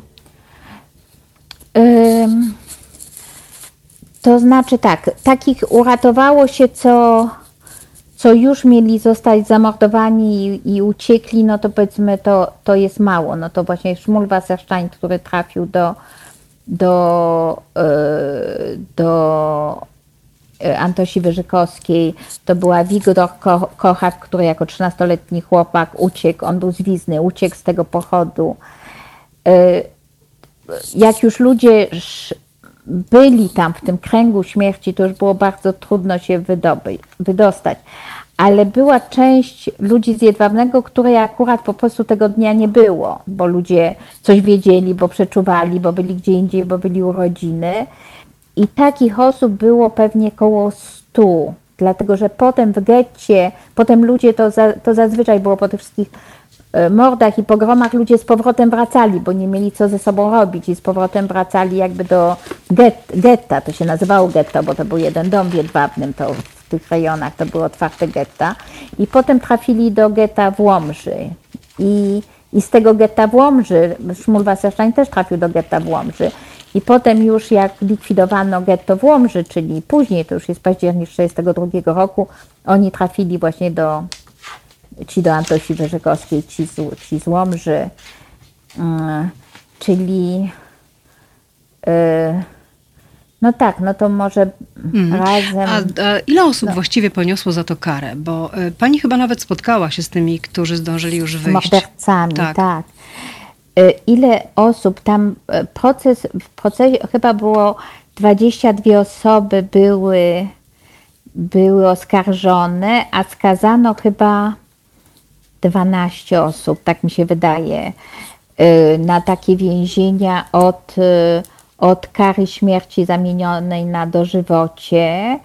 Ym, to znaczy tak, takich uratowało się co co już mieli zostać zamordowani i, i, uciekli, no to powiedzmy to, to jest mało. No to właśnie Szmul Wasserstein, który trafił do, do, e, do e, Antosi Wyżykowskiej, to była Wigdor Kochak, który jako 13-letni chłopak uciekł, on był zwizny, uciekł z tego pochodu. E, jak już ludzie byli tam w tym kręgu śmierci, to już było bardzo trudno się wydobyć, wydostać. Ale była część ludzi z Jedwabnego, której akurat po prostu tego dnia nie było, bo ludzie coś wiedzieli, bo przeczuwali, bo byli gdzie indziej, bo byli urodziny. I takich osób było pewnie około stu, dlatego że potem w getcie, potem ludzie, to, za, to zazwyczaj było po tych wszystkich mordach i pogromach ludzie z powrotem wracali, bo nie mieli co ze sobą robić i z powrotem wracali jakby do get, getta, to się nazywało getto, bo to był jeden dom w Jedwabnym, to w tych rejonach to były otwarte getta. I potem trafili do getta w Łomży. I, i z tego getta w Łomży, Szmul Wasserstein też trafił do getta w Łomży. I potem już jak likwidowano getto w Łomży, czyli później, to już jest październik 1942 roku, oni trafili właśnie do ci do Antosi Wyrzykowskiej, ci z, ci z Łomży, mm, czyli y, no tak, no to może mm. razem. A, a, ile osób no. właściwie poniosło za to karę? Bo y, pani chyba nawet spotkała się z tymi, którzy zdążyli już wyjść. Z mordercami, tak. tak. Y, ile osób tam, proces, w procesie chyba było 22 osoby były, były oskarżone, a skazano chyba 12 osób, tak mi się wydaje, y, na takie więzienia od, y, od kary śmierci zamienionej na dożywocie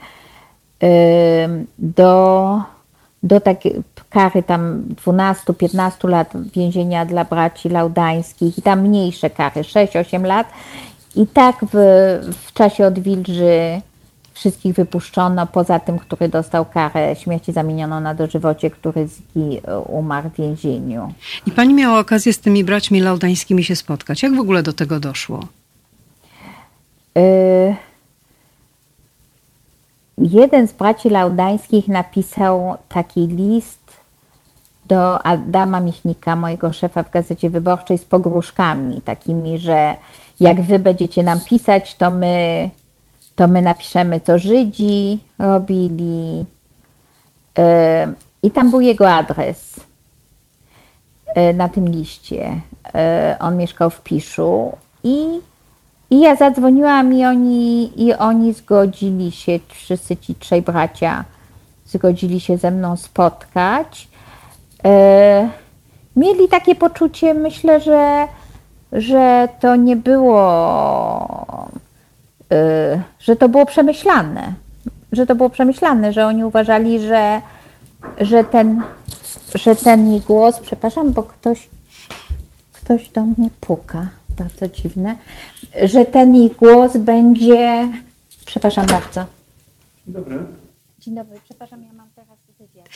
y, do, do takiej kary tam 12-15 lat więzienia dla braci laudańskich i tam mniejsze kary, 6-8 lat. I tak w, w czasie odwilży Wszystkich wypuszczono, poza tym, który dostał karę śmierci zamienioną na dożywocie, który umarł w więzieniu. I pani miała okazję z tymi braćmi laudańskimi się spotkać. Jak w ogóle do tego doszło? Y jeden z braci laudańskich napisał taki list do Adama Michnika, mojego szefa w Gazecie Wyborczej, z pogróżkami takimi, że jak wy będziecie nam pisać, to my to my napiszemy, co Żydzi robili. E, I tam był jego adres e, na tym liście. E, on mieszkał w Piszu i, i ja zadzwoniłam i oni, i oni zgodzili się, wszyscy ci trzej bracia zgodzili się ze mną spotkać. Mieli takie poczucie, myślę, że że to nie było, y, że to było przemyślane, że to było przemyślane, że oni uważali, że, że ten, że ten jej głos, przepraszam, bo ktoś, ktoś do mnie puka, bardzo dziwne, że ten jej głos będzie, przepraszam bardzo. Dzień dobry. Dzień dobry, przepraszam, ja mam teraz wywiad.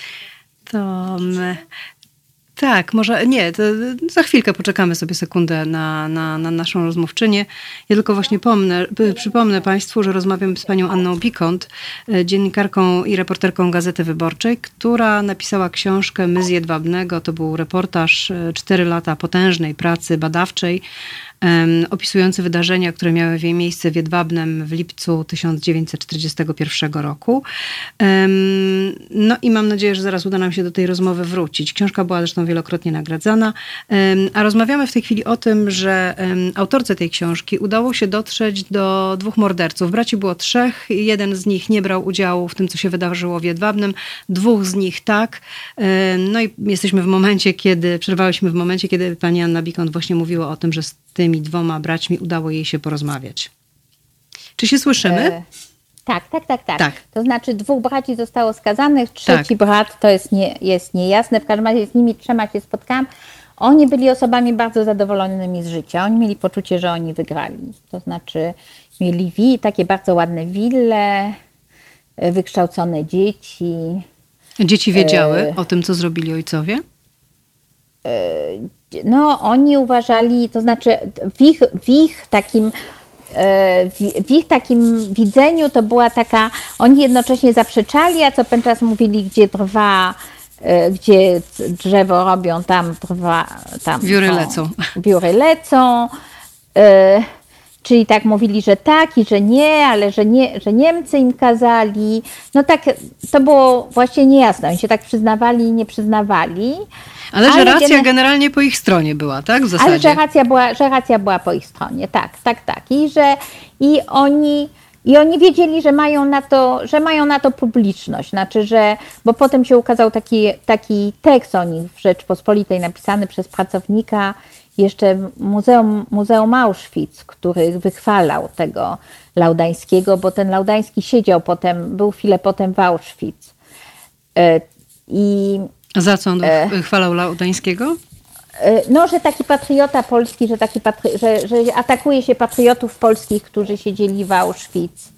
To my... Tak, może nie, za chwilkę poczekamy sobie sekundę na, na, na naszą rozmówczynię. Ja tylko właśnie pomnę, przypomnę Państwu, że rozmawiam z panią Anną Bikont, e, dziennikarką i reporterką Gazety Wyborczej, która napisała książkę My z Jedwabnego. To był reportaż, cztery lata potężnej pracy badawczej opisujący wydarzenia, które miały miejsce w Jedwabnem w lipcu 1941 roku. No i mam nadzieję, że zaraz uda nam się do tej rozmowy wrócić. Książka była zresztą wielokrotnie nagradzana, a rozmawiamy w tej chwili o tym, że autorce tej książki udało się dotrzeć do dwóch morderców. Braci było trzech, jeden z nich nie brał udziału w tym, co się wydarzyło w Jedwabnem, dwóch z nich tak. No i jesteśmy w momencie, kiedy, przerwałyśmy w momencie, kiedy pani Anna Bikont właśnie mówiła o tym, że z tymi dwoma braćmi udało jej się porozmawiać. Czy się słyszymy? E, tak, tak, tak, tak, tak. To znaczy dwóch braci zostało skazanych, trzeci tak. brat to jest, nie, jest niejasne. W każdym razie z nimi trzema się spotkałam. Oni byli osobami bardzo zadowolonymi z życia. Oni mieli poczucie, że oni wygrali. To znaczy mieli wi, takie bardzo ładne wille, e, wykształcone dzieci. Dzieci wiedziały e... o tym, co zrobili ojcowie? E no oni uważali, to znaczy w ich, w ich takim e, w ich takim widzeniu to była taka, oni jednocześnie zaprzeczali, a co pewien czas mówili, gdzie trwa, e, gdzie drzewo robią, tam trwa, tam wióry lecą. Wióry lecą. Czyli tak mówili, że tak i że nie, ale że, nie, że Niemcy im kazali. No tak, to było właśnie niejasne. Oni się tak przyznawali i nie przyznawali. Ale, ale że racja generalnie po ich stronie była, tak? W zasadzie. Ale że racja, była, że racja była po ich stronie, tak, tak, tak. I że i oni. I oni wiedzieli, że mają na to, że mają na to publiczność. Znaczy, że, bo potem się ukazał taki, taki tekst o nich w Rzeczpospolitej napisany przez pracownika jeszcze Muzeum, Muzeum Auschwitz, który wychwalał tego Laudańskiego, bo ten Laudański siedział potem, był chwilę potem w Auschwitz. E, I za co on e, chwalał Laudańskiego? E, no, że taki patriota polski, że, taki patri że, że atakuje się patriotów polskich, którzy siedzieli w Auschwitz.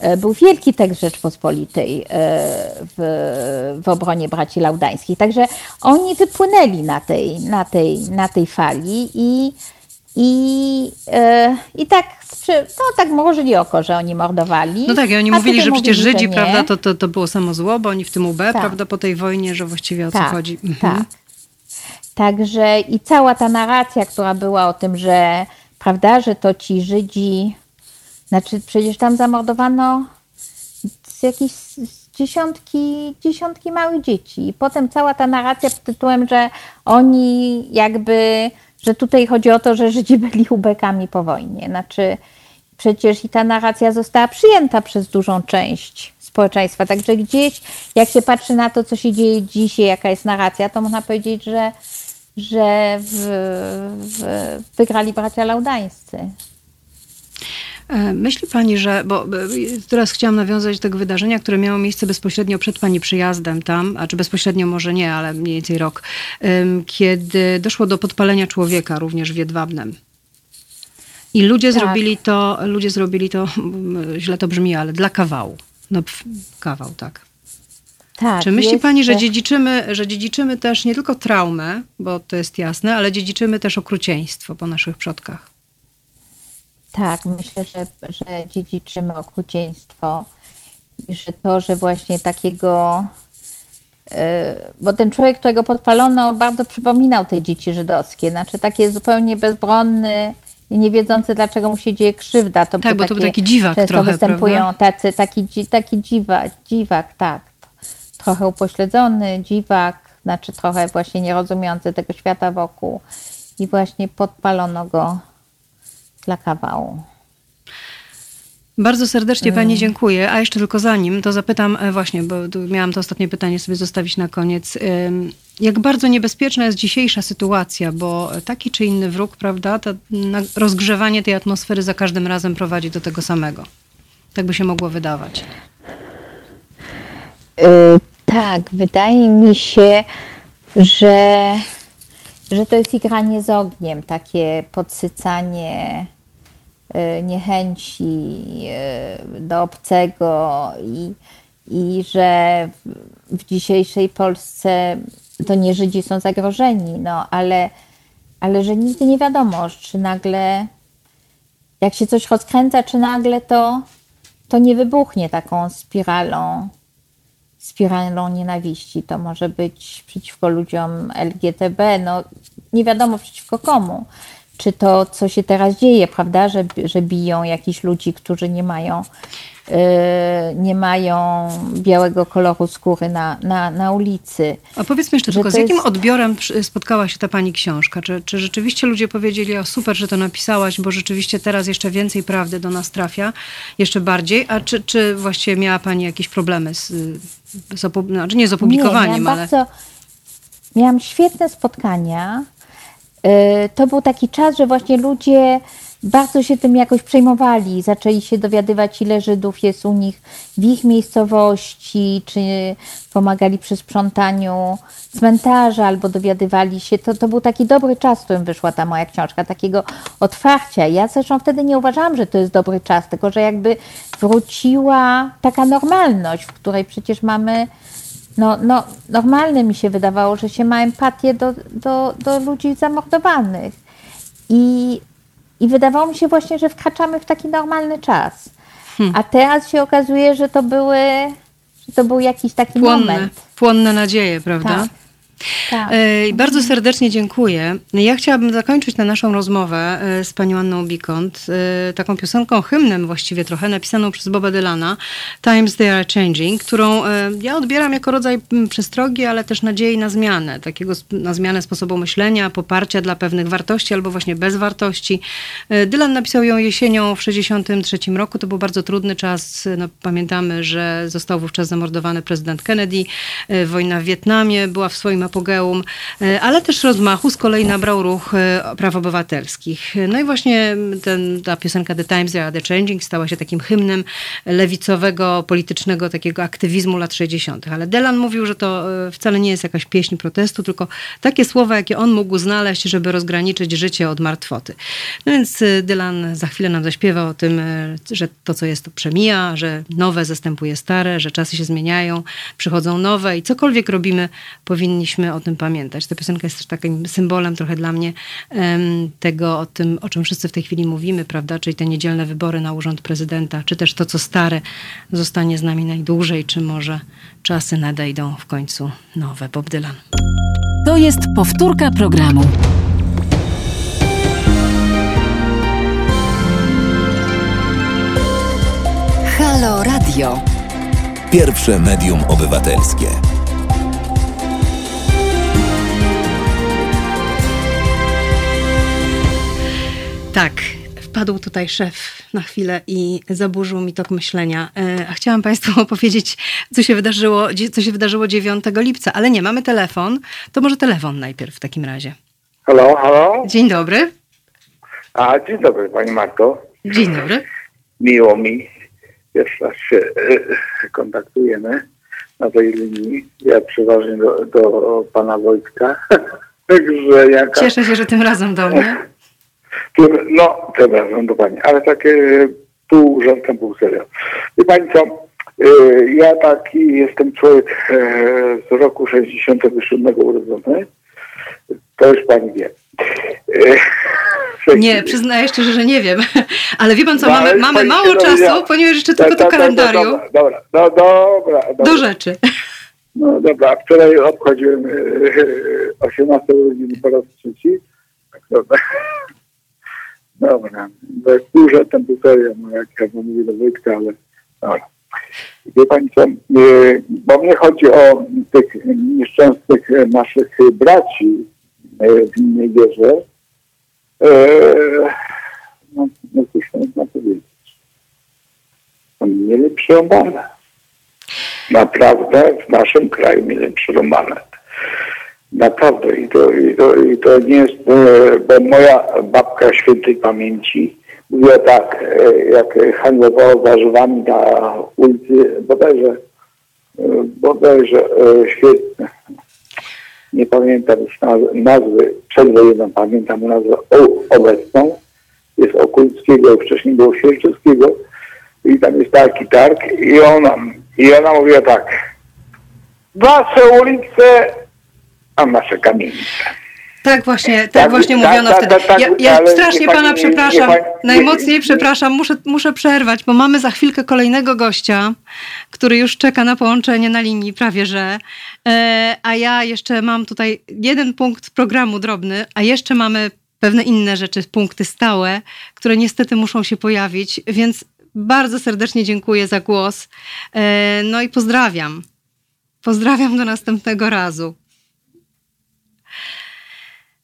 E, był wielki tekst Rzeczpospolitej w, w obronie braci laudańskich. Także oni wypłynęli na tej, na tej, na tej fali i, i, i tak no tak mrożyli oko, że oni mordowali. No tak, i oni mówili, że przecież Żydzi, prawda, to, to, to było samo zło, bo oni w tym UB, tak. prawda, po tej wojnie, że właściwie o co tak, chodzi. Mhm. Tak. Także i cała ta narracja, która była o tym, że prawda, że to ci Żydzi, znaczy przecież tam zamordowano jakieś dziesiątki, dziesiątki małych dzieci. I potem cała ta narracja pod tytułem, że oni jakby że tutaj chodzi o to, że Żydzi byli ubekami po wojnie. Znaczy, przecież i ta narracja została przyjęta przez dużą część społeczeństwa. Także gdzieś, jak się patrzy na to, co się dzieje dzisiaj, jaka jest narracja, to można powiedzieć, że, że w, w, wygrali bracia laudańscy. E, myśli Pani, że, bo e, teraz chciałam nawiązać do tego wydarzenia, które miało miejsce bezpośrednio przed Pani przyjazdem tam, a czy bezpośrednio może nie, ale mniej więcej rok, kiedy doszło do podpalenia człowieka również w Jedwabnem. I ludzie tak. zrobili to, ludzie zrobili to, źle to brzmi, ale dla kawału. No, kawał, tak. Tak, Czy myśli Pani, że dziedziczymy, że dziedziczymy też nie tylko traumę, bo to jest jasne, ale dziedziczymy też okrucieństwo po naszych przodkach? Tak, myślę, że, że dziedziczymy okrucieństwo i że to, że właśnie takiego, e, bo ten człowiek, którego podpalono, bardzo przypominał te dzieci żydowskie, znaczy takie zupełnie bezbronny i nie wiedzący, dlaczego mu się dzieje krzywda. To tak, bo to był taki dziwak często trochę, występują prawda? tacy, taki, taki dziwak, dziwak, tak. Trochę upośledzony, dziwak, znaczy trochę właśnie nierozumiejący tego świata wokół i właśnie podpalono go dla kawału. Bardzo serdecznie Pani dziękuję. A jeszcze tylko zanim, to zapytam e, właśnie, bo miałam to ostatnie pytanie sobie zostawić na koniec. Jak bardzo niebezpieczna jest dzisiejsza sytuacja, bo taki czy inny wróg, prawda, to rozgrzewanie tej atmosfery za każdym razem prowadzi do tego samego. Tak by się mogło wydawać. Yy, tak, wydaje mi się, że, że to jest igranie z ogniem, takie podsycanie Y, niechęci y, do obcego i, i że w dzisiejszej Polsce to nie Żydzi są zagrożeni, no ale, ale że nigdy nie wiadomo, czy nagle jak się coś rozkręca, czy nagle to, to nie wybuchnie taką spiralą, spiralą nienawiści. To może być przeciwko ludziom LGTB, no nie wiadomo przeciwko komu czy to, co się teraz dzieje, prawda, że, że biją jakichś ludzi, którzy nie mają, yy, nie mają białego koloru skóry na, na, na ulicy. A powiedzmy jeszcze tylko, z jakim jest... odbiorem spotkała się ta pani książka? Czy, czy rzeczywiście ludzie powiedzieli, o super, że to napisałaś, bo rzeczywiście teraz jeszcze więcej prawdy do nas trafia, jeszcze bardziej, a czy, czy właściwie miała pani jakieś problemy z, z, znaczy nie z opublikowaniem, nie, ale... Bardzo, miałam świetne spotkania to był taki czas, że właśnie ludzie bardzo się tym jakoś przejmowali, zaczęli się dowiadywać, ile Żydów jest u nich w ich miejscowości, czy pomagali przy sprzątaniu cmentarza, albo dowiadywali się. To, to był taki dobry czas, w którym wyszła ta moja książka, takiego otwarcia. Ja zresztą wtedy nie uważałam, że to jest dobry czas, tylko że jakby wróciła taka normalność, w której przecież mamy no, no, normalne mi się wydawało, że się ma empatię do, do, do ludzi zamordowanych. I, I wydawało mi się właśnie, że wkraczamy w taki normalny czas. Hmm. A teraz się okazuje, że to były, że to był jakiś taki płonne, moment. Płonne nadzieje, prawda? Tak. Tak. E, bardzo serdecznie dziękuję. Ja chciałabym zakończyć tę naszą rozmowę e, z panią Anną Bikont e, taką piosenką, hymnem właściwie trochę, napisaną przez Boba Dylana, Times They Are Changing, którą ja odbieram jako rodzaj przestrogi, ale też nadziei na zmianę, takiego na zmianę sposobu myślenia, poparcia dla pewnych wartości albo właśnie bezwartości. Dylan napisał ją jesienią w 1963 roku. To był bardzo trudny czas. No, pamiętamy, że został wówczas zamordowany prezydent Kennedy. Wojna w Wietnamie była w swoim apogeum, e, ale też rozmachu z kolei nabrał ruch e, praw obywatelskich. No i właśnie ten, ta piosenka The Times Are The Changing stała się takim hymnem lewicowego, politycznego takiego aktywizmu lat 60. Ale Delan mówił, że to e, wcale nie jest jakaś pieśń protestu, tylko takie słowa, jakie on mógł znaleźć, żeby rozgraniczyć życie od martwoty. No więc Dylan za chwilę nam zaśpiewa o tym, że to, co jest, to przemija, że nowe zastępuje stare, że czasy się zmieniają, przychodzą nowe i cokolwiek robimy, powinniśmy powinniśmy o tym pamiętać. Ta piosenka jest też takim symbolem trochę dla mnie tego, o tym, o czym wszyscy w tej chwili mówimy, prawda? Czyli te niedzielne wybory na urząd prezydenta, czy też to, co stare zostanie z nami najdłużej, czy może czasy nadejdą w końcu nowe. Bob Dylan. To jest powtórka programu. Halo Radio. Pierwsze medium obywatelskie. Tak, wpadł tutaj szef na chwilę i zaburzył mi tok myślenia. E, a chciałam Państwu <laughs> opowiedzieć, co się wydarzyło, co się wydarzyło 9 lipca, ale nie, mamy telefon. To może telefon najpierw w takim razie. Halo, halo. Dzień dobry. A, dzień dobry Pani Marto. Dzień dobry. Miło mi. Pierwszy raz się y, kontaktujemy na tej linii. Ja przeważnie do, do Pana Wojtka. <laughs> Także jaka... Cieszę się, że tym razem do mnie. No, przepraszam do Pani, ale takie pół żartem, pół serio. Wie Pani co, e, ja taki jestem człowiek e, z roku 67 urodzony. To już Pani wie. E, <laughs> nie, przyznaję szczerze, że nie wiem. <laughs> Ale wie pan co, no, mamy, mamy mało czasu, ponieważ jeszcze tylko to kalendarium. Dobra, dobra, no, dobra, dobra. Do rzeczy. <laughs> No dobra, wczoraj obchodziłem 18 urodziny po raz trzeci. Dobra. Bo jak duża tam półtoria, no jak ja mówię do Wojtka, ale dobra. Wie Pani co, bo mnie chodzi o tych nieszczęsnych naszych braci e, w innej wierze. E, no, no cóż można powiedzieć. Oni mieli przerąbane. Naprawdę w naszym kraju mieli przerąbane. Naprawdę. I to, i to, i to nie jest, e, bo moja babka świętej pamięci mówiła tak, e, jak handlowała warzywami na ulicy, bodajże, e, bodajże świetne. Nie pamiętam już naz- nazwy, przedwojenną pamiętam nazwę obecną. Jest Okulskiego, wcześniej było Świerczewskiego. I tam jest taki targ i ona, i ona mówiła tak. Wasze ulice, a nasze kamienice. Tak właśnie, tak, Tak, właśnie tak, mówiono tak, wtedy. tak, tak, ja ja strasznie pana nie- przepraszam, nie najmocniej nie- przepraszam, muszę, muszę przerwać, bo mamy za chwilkę kolejnego gościa, który już czeka na połączenie na linii, prawie że. E, a ja jeszcze mam tutaj jeden punkt programu drobny, a jeszcze mamy pewne inne rzeczy, punkty stałe, które niestety muszą się pojawić, więc bardzo serdecznie dziękuję za głos. E, no i pozdrawiam. Pozdrawiam do następnego razu.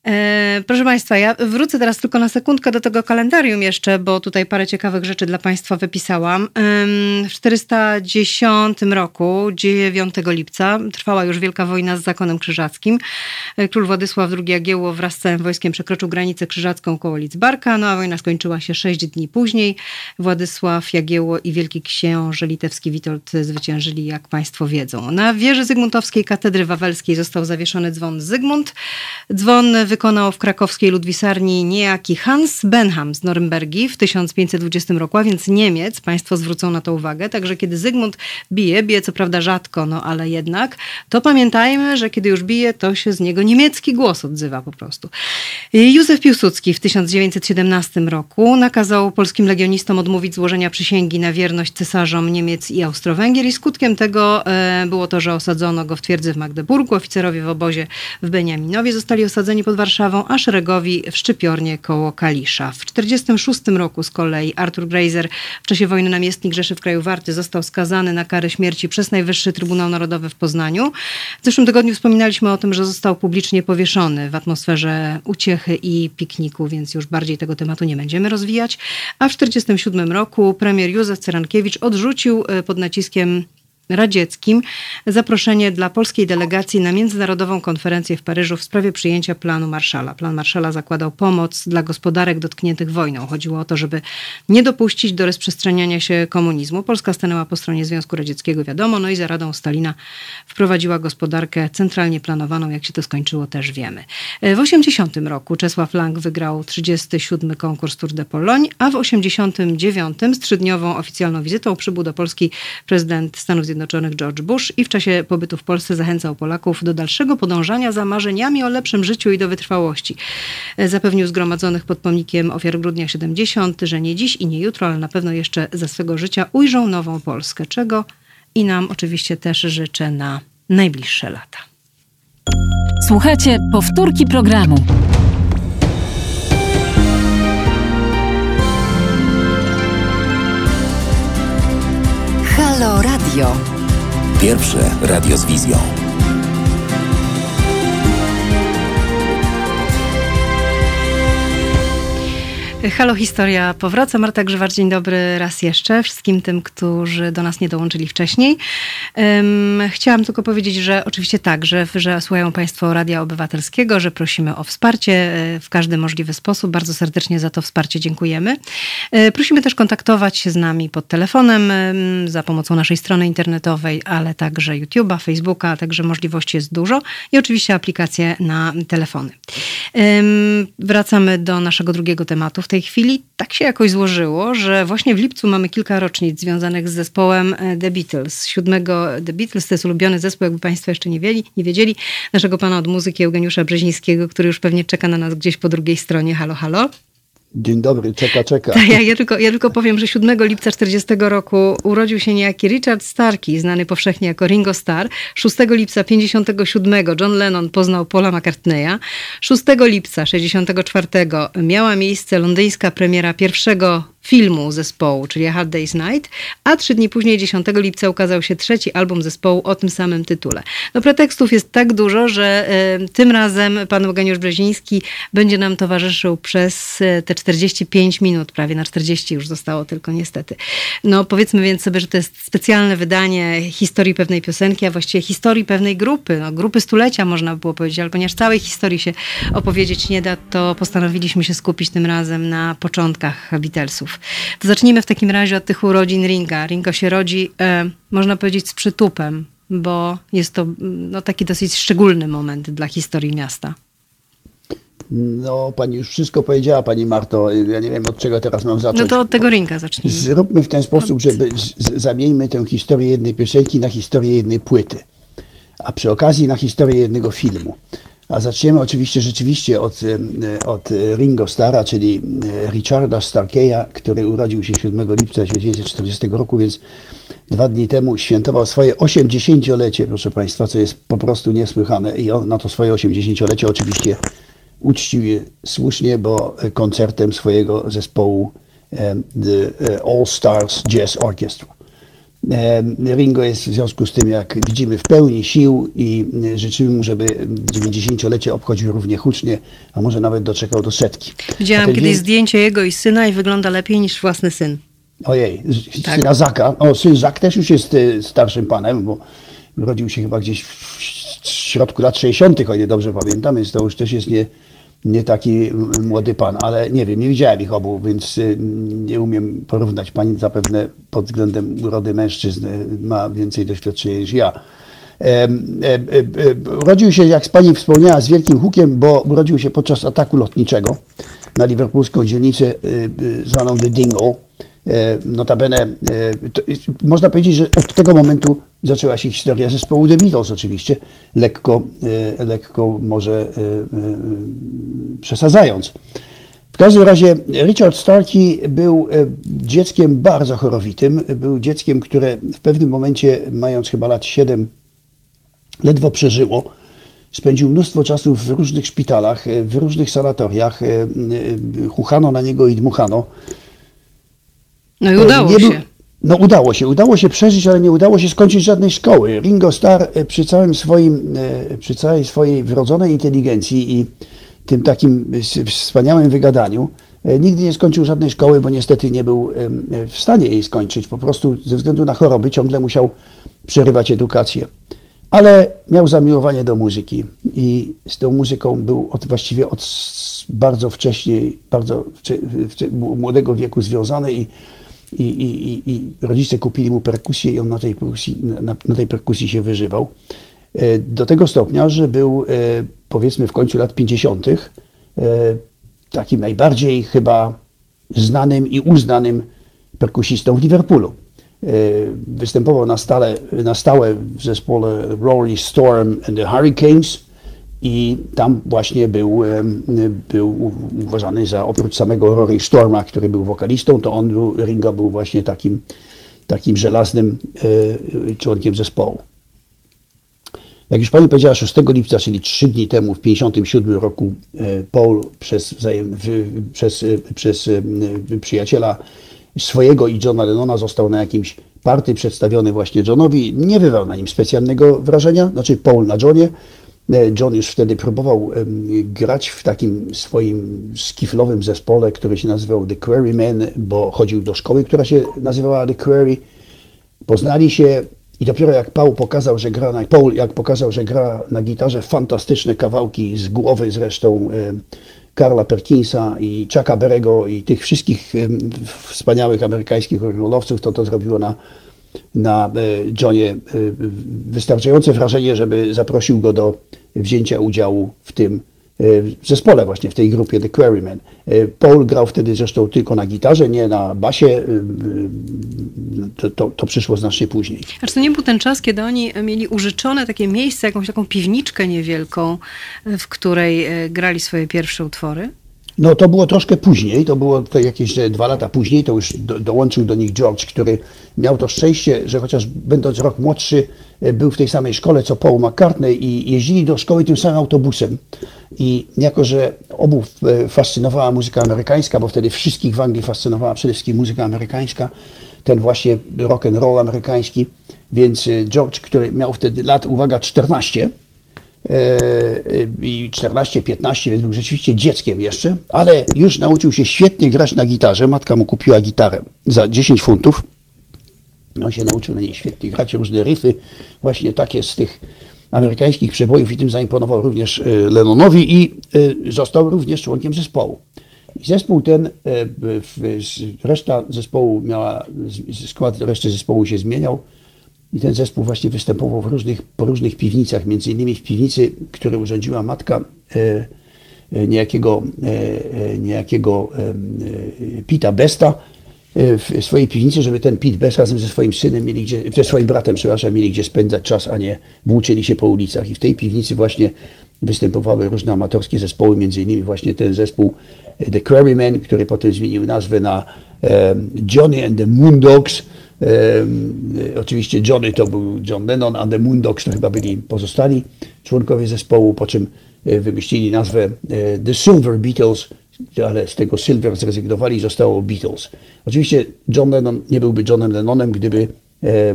E, proszę Państwa, ja wrócę teraz tylko na sekundkę do tego kalendarium jeszcze, bo tutaj parę ciekawych rzeczy dla Państwa wypisałam. W 410 roku, 9 lipca, trwała już Wielka Wojna z zakonem krzyżackim. E, Król Władysław II Jagiełło wraz z całym wojskiem przekroczył granicę krzyżacką koło Lidzbarka, no a wojna skończyła się 6 dni później. Władysław Jagiełło i wielki książę litewski Witold zwyciężyli, jak Państwo wiedzą. Na wieży Zygmuntowskiej Katedry Wawelskiej został zawieszony dzwon Zygmunt. Dzwon wykonał w krakowskiej ludwisarni niejaki Hans Benham z Norymbergi w 1520 roku, a więc Niemiec. Państwo zwrócą na to uwagę. Także kiedy Zygmunt bije, bije co prawda rzadko, no ale jednak, to pamiętajmy, że kiedy już bije, to się z niego niemiecki głos odzywa po prostu. Józef Piłsudski w 1917 roku nakazał polskim legionistom odmówić złożenia przysięgi na wierność cesarzom Niemiec i Austro-Węgier i skutkiem tego e, było to, że osadzono go w twierdzy w Magdeburgu. Oficerowie w obozie w Beniaminowie zostali osadzeni pod Warszawą, a szeregowi w Szczypiornie koło Kalisza. W 1946 roku z kolei Arthur Greiser, w czasie wojny namiestnik Rzeszy w kraju Warty, został skazany na karę śmierci przez Najwyższy Trybunał Narodowy w Poznaniu. W zeszłym tygodniu wspominaliśmy o tym, że został publicznie powieszony w atmosferze uciechy i pikniku, więc już bardziej tego tematu nie będziemy rozwijać. A w 1947 roku premier Józef Cerankiewicz odrzucił e, pod naciskiem radzieckim zaproszenie dla polskiej delegacji na międzynarodową konferencję w Paryżu w sprawie przyjęcia planu Marszala. Plan Marszala zakładał pomoc dla gospodarek dotkniętych wojną. Chodziło o to, żeby nie dopuścić do rozprzestrzeniania się komunizmu. Polska stanęła po stronie Związku Radzieckiego, wiadomo, no i za radą Stalina wprowadziła gospodarkę centralnie planowaną. Jak się to skończyło, też wiemy. W 80 roku Czesław Lang wygrał 37 konkurs Tour de Pologne, a w 89 z trzydniową oficjalną wizytą przybył do Polski prezydent Stanów Zjednoczonych George Bush i w czasie pobytu w Polsce zachęcał Polaków do dalszego podążania za marzeniami o lepszym życiu i do wytrwałości. Zapewnił zgromadzonych pod pomnikiem ofiar grudnia 70, że nie dziś i nie jutro, ale na pewno jeszcze za swego życia ujrzą nową Polskę, czego i nam oczywiście też życzę na najbliższe lata. Słuchajcie powtórki programu. Radio. Pierwsze radio z wizją. Halo Historia powraca. Marta Grzywacz, dzień dobry raz jeszcze wszystkim tym, którzy do nas nie dołączyli wcześniej. Um, chciałam tylko powiedzieć, że oczywiście tak, że, że słuchają Państwo Radia Obywatelskiego, że prosimy o wsparcie w każdy możliwy sposób. Bardzo serdecznie za to wsparcie dziękujemy. Prosimy też kontaktować się z nami pod telefonem za pomocą naszej strony internetowej, ale także YouTube'a, Facebooka, także możliwości jest dużo i oczywiście aplikacje na telefony. Um, wracamy do naszego drugiego tematu w tej chwili tak się jakoś złożyło, że właśnie w lipcu mamy kilka rocznic związanych z zespołem The Beatles. Siódmego The Beatles to jest ulubiony zespół, jakby Państwo jeszcze nie, wiedzieli, nie wiedzieli, naszego pana od muzyki Eugeniusza Brzezińskiego, który już pewnie czeka na nas gdzieś po drugiej stronie. Halo, halo. Dzień dobry, czeka, czeka. Tak, ja, ja, tylko, ja tylko powiem, że 7 lipca 40 roku urodził się niejaki Richard Starkey, znany powszechnie jako Ringo Starr. 6 lipca 57 John Lennon poznał Paula McCartneya. 6 lipca 64 miała miejsce londyńska premiera pierwszego filmu zespołu, czyli A Hard Day's Night, a trzy dni później, 10 lipca, ukazał się trzeci album zespołu o tym samym tytule. No pretekstów jest tak dużo, że y, tym razem pan Eugeniusz Brzeziński będzie nam towarzyszył przez y, te 45 minut, prawie na 40 już zostało tylko niestety. No powiedzmy więc sobie, że to jest specjalne wydanie historii pewnej piosenki, a właściwie historii pewnej grupy, no, grupy stulecia można by było powiedzieć, ale ponieważ całej historii się opowiedzieć nie da, to postanowiliśmy się skupić tym razem na początkach Beatlesów. To zacznijmy w takim razie od tych urodzin Ringa. Ringo się rodzi, e, można powiedzieć, z przytupem, bo jest to no, taki dosyć szczególny moment dla historii miasta. No, pani już wszystko powiedziała, pani Marto. Ja nie wiem, od czego teraz mam zacząć. No to od tego Ringa zacznijmy. Zróbmy w ten sposób, żeby zamieńmy tę historię jednej piosenki na historię jednej płyty, a przy okazji na historię jednego filmu. A zaczniemy oczywiście rzeczywiście od, od Ringo Starra, czyli e, Richarda Starkeya, który urodził się 7 lipca 1940 roku, więc dwa dni temu świętował swoje 80-lecie, proszę Państwa, co jest po prostu niesłychane. I on na to swoje 80-lecie oczywiście uczcił je słusznie, bo koncertem swojego zespołu The e, All Stars Jazz Orchestra. E, Ringo jest w związku z tym, jak widzimy, w pełni sił i e, życzymy mu, żeby 90-lecie obchodził równie hucznie, a może nawet doczekał do setki. Widziałam kiedyś dzień- zdjęcie jego i syna i wygląda lepiej niż własny syn. Ojej, Tak. syna Zaka. O, syn Zak też już jest e, starszym panem, bo urodził się chyba gdzieś w środku lat 60., o ile dobrze pamiętam, więc to już też jest nie, nie taki młody pan, ale nie wiem, nie widziałem ich obu, więc e, nie umiem porównać. Pani zapewne pod względem urody mężczyzn e, ma więcej doświadczenia niż ja. Urodził się, jak pani wspomniała, z wielkim hukiem, bo urodził się podczas ataku lotniczego na liverpoolską dzielnicę e, e, zwaną The Dingle. E, Notabene, e, to, można powiedzieć, że od tego momentu zaczęła się historia zespołu The Beatles oczywiście, lekko, e, lekko może przesadzając. W każdym razie Richard Starkey był dzieckiem bardzo chorowitym. Był dzieckiem, które w pewnym momencie, mając chyba lat 7, ledwo przeżyło. Spędził mnóstwo czasu w różnych szpitalach, w różnych sanatoriach. Chuchano na niego i dmuchano. No i udało Nie się. No udało się, udało się przeżyć, ale nie udało się skończyć żadnej szkoły. Ringo Starr e, przy całym swoim, e, przy całej swojej wrodzonej inteligencji i tym takim wspaniałym wygadaniu e, nigdy nie skończył żadnej szkoły, bo niestety nie był e, w stanie jej skończyć. Po prostu ze względu na choroby ciągle musiał przerywać edukację. Ale miał zamiłowanie do muzyki i z tą muzyką był od, właściwie od bardzo wcześniej, bardzo wcze- wcze- młodego wieku związany i, i, i, i, rodzice kupili mu perkusję i on na tej perkusji, na, na tej perkusji się wyżywał. E, Do tego stopnia, że był e, powiedzmy w końcu lat 50. e, takim najbardziej chyba znanym i uznanym perkusistą w Liverpoolu. Występował na, stale, na stałe w zespole Rolling Storm and the Hurricanes i tam właśnie był, był uważany za, oprócz samego Rory Storma, który był wokalistą, to on był, Ringo był właśnie takim, takim żelaznym e, członkiem zespołu. Jak już Pani powiedziała, 6 lipca, czyli 3 dni temu, w 57 roku, e, Paul przez, przez, e, przez przyjaciela swojego i Johna Lennona został na jakimś party przedstawiony właśnie Johnowi. Nie wywarł na nim specjalnego wrażenia, znaczy Paul na Johnie. E, John już wtedy próbował grać w takim swoim skiflowym zespole, który się nazywał The Quarrymen, bo chodził do szkoły, która się nazywała The Quarry. Poznali się i dopiero jak Paul pokazał, że gra na, Paul jak pokazał, że gra na gitarze fantastyczne kawałki z głowy zresztą Karla Perkinsa i Chucka Berego i tych wszystkich wspaniałych amerykańskich rolowców, to to zrobiło na, na e, Johnie e, wystarczające wrażenie, żeby zaprosił go do wzięcia udziału w tym e, zespole właśnie, w tej grupie The Quarrymen. E, Paul grał wtedy zresztą tylko na gitarze, nie na basie. e, e, To, to, to przyszło znacznie później. A czy to nie był ten czas, kiedy oni mieli użyczone takie miejsce, jakąś taką piwniczkę niewielką, w której e, grali swoje pierwsze utwory? No to było troszkę później, to było to jakieś e, dwa lata później, to już do, dołączył do nich George, który miał to szczęście, że chociaż będąc rok młodszy, e, był w tej samej szkole co Paul McCartney i jeździli do szkoły tym samym autobusem. I jako, że obu e, fascynowała muzyka amerykańska, bo wtedy wszystkich w Anglii fascynowała przede wszystkim muzyka amerykańska, ten właśnie rock and roll amerykański, więc George, który miał wtedy lat, uwaga, 14, i 14-15, więc był rzeczywiście dzieckiem jeszcze, ale już nauczył się świetnie grać na gitarze. Matka mu kupiła gitarę za 10 funtów. On się nauczył na niej świetnie grać, różne riffy, właśnie takie z tych amerykańskich przebojów i tym zaimponował również Lennonowi i został również członkiem zespołu. Zespół ten, reszta zespołu miała, skład reszty zespołu się zmieniał. I ten zespół właśnie występował w różnych, po różnych piwnicach, między innymi w piwnicy, którą urządziła matka e, e, niejakiego, e, niejakiego Pita Besta w swojej piwnicy, żeby ten Pit Best razem ze swoim synem mieli gdzie, ze swoim bratem, przepraszam, mieli gdzie spędzać czas, a nie włóczyli się po ulicach. I w tej piwnicy właśnie występowały różne amatorskie zespoły, między innymi właśnie ten zespół The Quarrymen, który potem zmienił nazwę na Johnny and the Moondogs, oczywiście Johnny to był John Lennon, a The Moondogs to chyba byli pozostali członkowie zespołu, po czym e, wymyślili nazwę e, The Silver Beatles, ale z tego Silver zrezygnowali i zostało Beatles. Oczywiście John Lennon nie byłby Johnem Lennonem, gdyby e,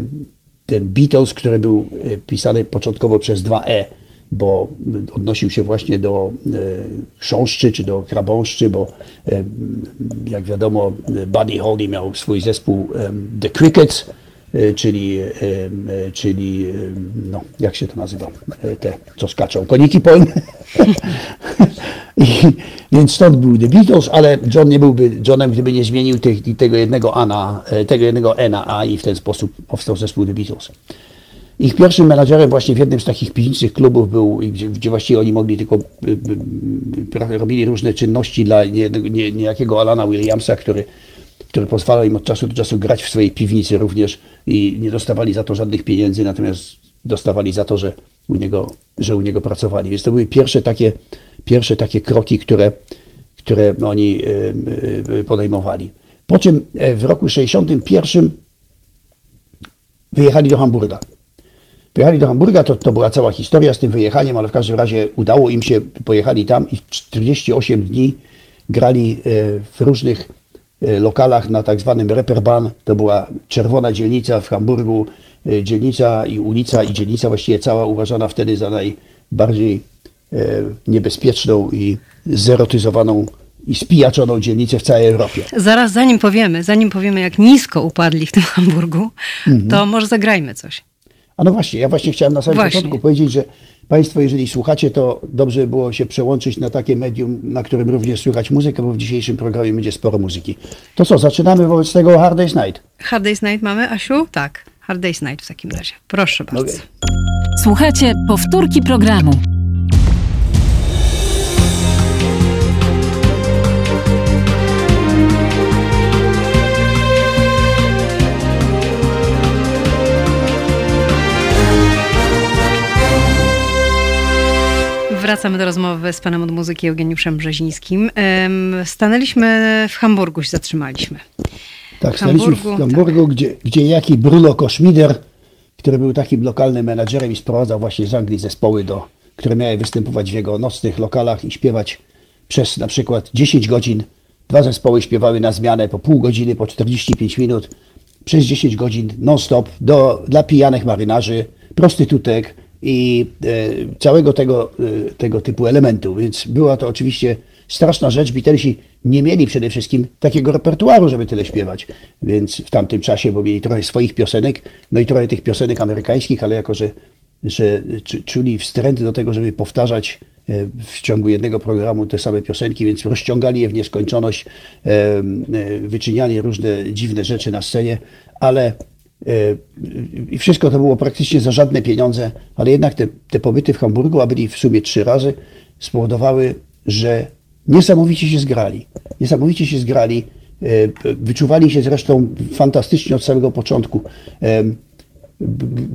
ten Beatles, który był pisany początkowo przez dwa E, bo odnosił się właśnie do e, chrząszczy czy do krabąszczy, bo e, jak wiadomo Buddy Holly miał swój zespół The Crickets, e, czyli, czyli no, jak się to nazywa, te co skaczą, koniki polne. <laughs> I, więc stąd był The Beatles, ale John nie byłby Johnem, gdyby nie zmienił tych, tego jednego A tego jednego E na A i w ten sposób powstał zespół The Beatles. Ich pierwszym menadżerem właśnie w jednym z takich piwniczych klubów był, gdzie, gdzie właściwie oni mogli tylko, y, y, y, robili różne czynności dla niejakiego nie, Alana Williamsa, który, który pozwalał im od czasu do czasu grać w swojej piwnicy również i nie dostawali za to żadnych pieniędzy, natomiast dostawali za to, że u niego, że u niego pracowali. Więc to były pierwsze takie, pierwsze takie kroki, które, które oni podejmowali. Po czym e, w roku 61 wyjechali do Hamburga. Pojechali do Hamburga, to, to była cała historia z tym wyjechaniem, ale w każdym razie udało im się, pojechali tam i 48 dni grali e, w różnych e, lokalach na tak zwanym Reeperbahn. To była czerwona dzielnica w Hamburgu, e, dzielnica i ulica i dzielnica właściwie cała uważana wtedy za najbardziej niebezpieczną i zerotyzowaną i spijaczoną dzielnicę w całej Europie. Zaraz zanim powiemy, zanim powiemy jak nisko upadli w tym Hamburgu, mhm. to może zagrajmy coś. A no właśnie, ja właśnie chciałem na samym właśnie. początku powiedzieć, że Państwo, jeżeli słuchacie, to dobrze by było się przełączyć na takie medium, na którym również słychać muzykę, bo w dzisiejszym programie będzie sporo muzyki. To co, zaczynamy wobec tego Hard Day's Night? Hard Day's Night mamy, Asiu? Tak, Hard Day's Night w takim razie. Proszę bardzo. Okay. Słuchajcie powtórki programu. Wracamy do rozmowy z panem od muzyki Eugeniuszem Brzezińskim. Stanęliśmy w Hamburgu, się zatrzymaliśmy. Tak, w Hamburgu, w Hamburgu tak. Gdzie, gdzie jaki Bruno Koszmider, który był takim lokalnym menadżerem i sprowadzał właśnie z Anglii zespoły, do, które miały występować w jego nocnych lokalach i śpiewać przez na przykład 10 godzin. Dwa zespoły śpiewały na zmianę po pół godziny, po 45 minut, przez 10 godzin non-stop do, dla pijanych marynarzy, prostytutek, i e, całego tego, e, tego typu elementu. Więc była to oczywiście straszna rzecz. Beatlesi nie mieli przede wszystkim takiego repertuaru, żeby tyle śpiewać, więc w tamtym czasie, bo mieli trochę swoich piosenek, no i trochę tych piosenek amerykańskich, ale jako, że, że czuli wstręt do tego, żeby powtarzać e, w ciągu jednego programu te same piosenki, więc rozciągali je w nieskończoność, wyczyniali różne dziwne rzeczy na scenie, ale i wszystko to było praktycznie za żadne pieniądze, ale jednak te, te pobyty w Hamburgu, a byli w sumie trzy razy, spowodowały, że niesamowicie się zgrali. Niesamowicie się zgrali. E, wyczuwali się zresztą fantastycznie od samego początku. E,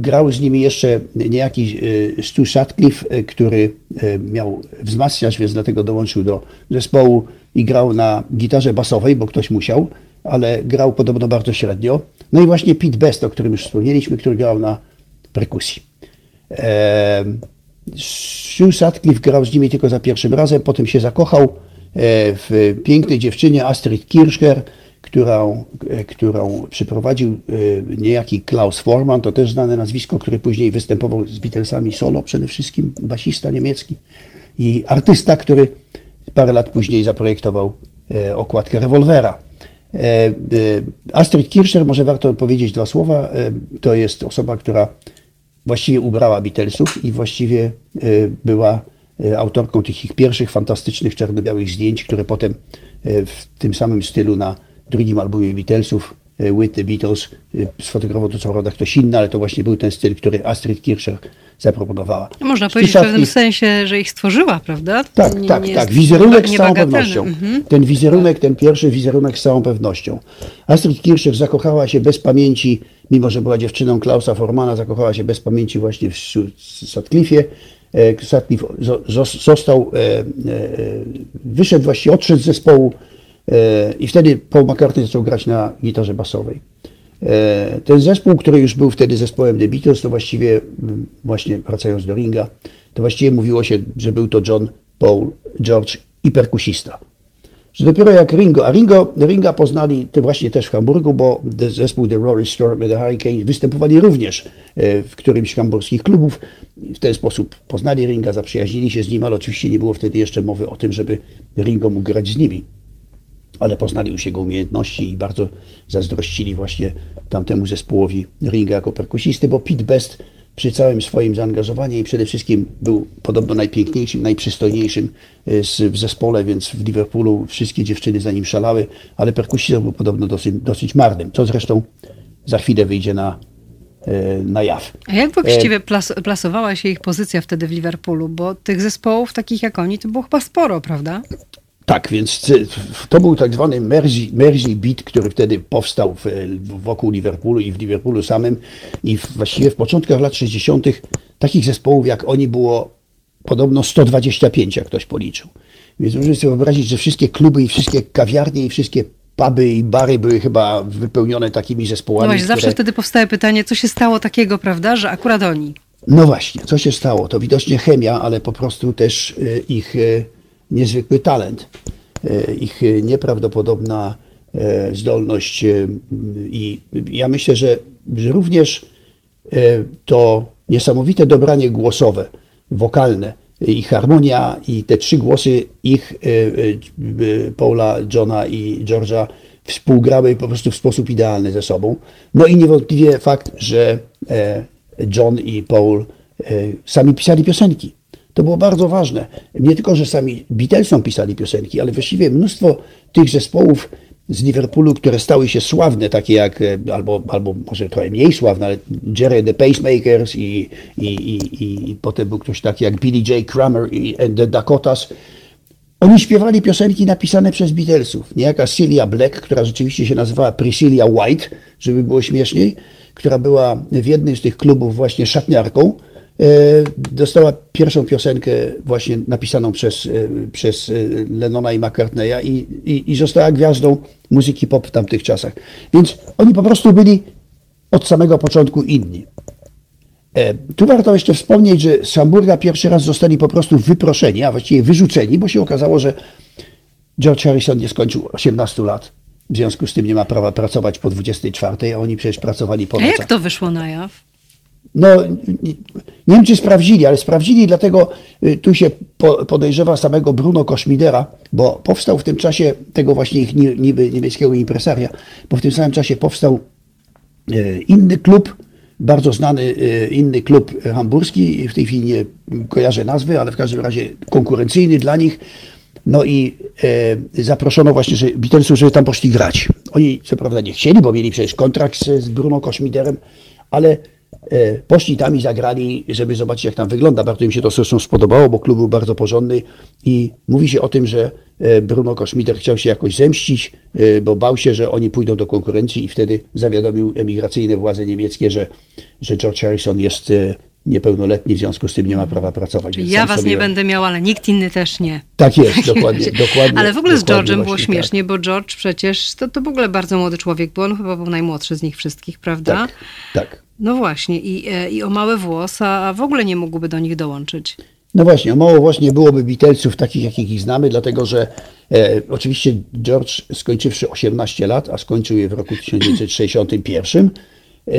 grał z nimi jeszcze niejaki e, Stu Sutcliffe, który miał wzmacniać, więc dlatego dołączył do zespołu. i grał na gitarze basowej, bo ktoś musiał, ale grał podobno bardzo średnio. No i właśnie Pete Best, o którym już wspomnieliśmy, który grał na perkusji. Ehm, Stu Sutcliffe grał z nimi tylko za pierwszym razem, potem się zakochał e, w pięknej dziewczynie Astrid Kirchner, którą, e, którą przyprowadził e, niejaki Klaus Forman, to też znane nazwisko, który później występował z Beatlesami solo, przede wszystkim basista niemiecki i artysta, który parę lat później zaprojektował okładkę rewolwera. Astrid Kirchner, może warto powiedzieć dwa słowa, to jest osoba, która właściwie ubrała Beatlesów i właściwie była autorką tych ich pierwszych fantastycznych czarno-białych zdjęć, które potem w tym samym stylu na drugim albumie Beatlesów With the Beatles sfotografował to co prawda ktoś inny, ale to właśnie był ten styl, który Astrid Kirchner zaproponowała. Można powiedzieć w pewnym sensie, że ich stworzyła, prawda? Tak, nie, tak, nie tak. Wizerunek z całą pewnością. Mhm. Ten wizerunek, ten pierwszy wizerunek z całą pewnością. Astrid Kirchner zakochała się bez pamięci, mimo że była dziewczyną Klausa Formana, zakochała się bez pamięci właśnie w Sutcliffe'ie. Sutcliffe został, wyszedł właściwie, odszedł z zespołu i wtedy Paul McCartney zaczął grać na gitarze basowej. Ten zespół, który już był wtedy zespołem The Beatles, to właściwie, właśnie wracając do ringa, to właściwie mówiło się, że był to John, Paul, George i perkusista. Że dopiero jak Ringo, a Ringo, Ringa poznali to właśnie też w Hamburgu, bo zespół The Rory Storm and the Hurricane występowali również w którymś hamburskich klubów. W ten sposób poznali Ringa, zaprzyjaźnili się z nim, ale oczywiście nie było wtedy jeszcze mowy o tym, żeby Ringo mógł grać z nimi ale poznali już jego umiejętności i bardzo zazdrościli właśnie tamtemu zespołowi Ringa jako perkusisty, bo Pete Best przy całym swoim zaangażowaniu i przede wszystkim był podobno najpiękniejszym, najprzystojniejszym w zespole, więc w Liverpoolu wszystkie dziewczyny za nim szalały, ale perkusistą był podobno dosyć, dosyć marnym, co zresztą za chwilę wyjdzie na, na jaw. A jak właściwie plas, plasowała się ich pozycja wtedy w Liverpoolu? Bo tych zespołów takich jak oni to było chyba sporo, prawda? Tak, więc to był tak zwany Mersey, Mersey Beat, który wtedy powstał w, wokół Liverpoolu i w Liverpoolu samym. I właściwie w początkach lat 60. takich zespołów jak oni było podobno 125, jak ktoś policzył. Więc można sobie wyobrazić, że wszystkie kluby i wszystkie kawiarnie i wszystkie puby i bary były chyba wypełnione takimi zespołami. No właśnie, które... zawsze wtedy powstaje pytanie, co się stało takiego, prawda, że akurat oni? No właśnie, co się stało? To widocznie chemia, ale po prostu też ich niezwykły talent, ich nieprawdopodobna zdolność i ja myślę, że, że również to niesamowite dobranie głosowe, wokalne, i harmonia i te trzy głosy ich, Paula, Johna i George'a współgrały po prostu w sposób idealny ze sobą. No i niewątpliwie fakt, że John i Paul sami pisali piosenki. To było bardzo ważne. Nie tylko, że sami Beatlesom pisali piosenki, ale właściwie mnóstwo tych zespołów z Liverpoolu, które stały się sławne, takie jak, e, albo, albo może trochę mniej sławne, ale Jerry the Pacemakers i, i, i, i potem był ktoś taki jak Billy J. Kramer i and the Dakotas. Oni śpiewali piosenki napisane przez Beatlesów. Niejaka Celia Black, która rzeczywiście się nazywała Priscilla White, żeby było śmieszniej, która była w jednym z tych klubów właśnie szatniarką, dostała pierwszą piosenkę właśnie napisaną przez, e, przez e, Lennona i McCartneya i, i, i została gwiazdą muzyki pop w tamtych czasach. Więc oni po prostu byli od samego początku inni. Tu warto jeszcze wspomnieć, że z Hamburga pierwszy raz zostali po prostu wyproszeni, a właściwie wyrzuceni, bo się okazało, że George Harrison nie skończył 18 lat. W związku z tym nie ma prawa pracować po 24, a oni przecież pracowali po nocach. A jak to wyszło na jaw? No, Niemcy sprawdzili, ale sprawdzili, dlatego y, tu się podejrzewa samego Bruno Koszmidera, bo powstał w tym czasie tego właśnie ich niby niemieckiego impresaria, bo w tym samym czasie powstał y, inny klub, bardzo znany y, inny klub hamburski, w tej chwili nie kojarzę nazwy, ale w każdym razie konkurencyjny dla nich. No i e, zaproszono właśnie że Beatlesów, żeby tam poszli grać. Oni co prawda nie chcieli, bo mieli przecież kontrakt z, z Bruno Koszmiderem, ale poszli tam i zagrali, żeby zobaczyć, jak tam wygląda. Bardzo im się to zresztą spodobało, bo klub był bardzo porządny i mówi się o tym, że e, Bruno Koszmiter chciał się jakoś zemścić, e, bo bał się, że oni pójdą do konkurencji i wtedy zawiadomił emigracyjne władze niemieckie, że, że George Harrison jest niepełnoletni, w związku z tym nie ma prawa pracować. Ja was sobie- nie będę miał, ale nikt inny też nie. Tak jest, <laughs> dokładnie, dokładnie. Ale w ogóle z George'em było właśnie śmiesznie, bo George przecież to, to w ogóle bardzo młody człowiek był. On chyba był najmłodszy z nich wszystkich, prawda? Tak, tak. No właśnie, i, e, i o mały włos, a w ogóle nie mógłby do nich dołączyć. No właśnie, mało właśnie byłoby Beatlesów takich, jakich ich znamy, dlatego że e, oczywiście George skończywszy 18 lat, a skończył je w roku 1961, e,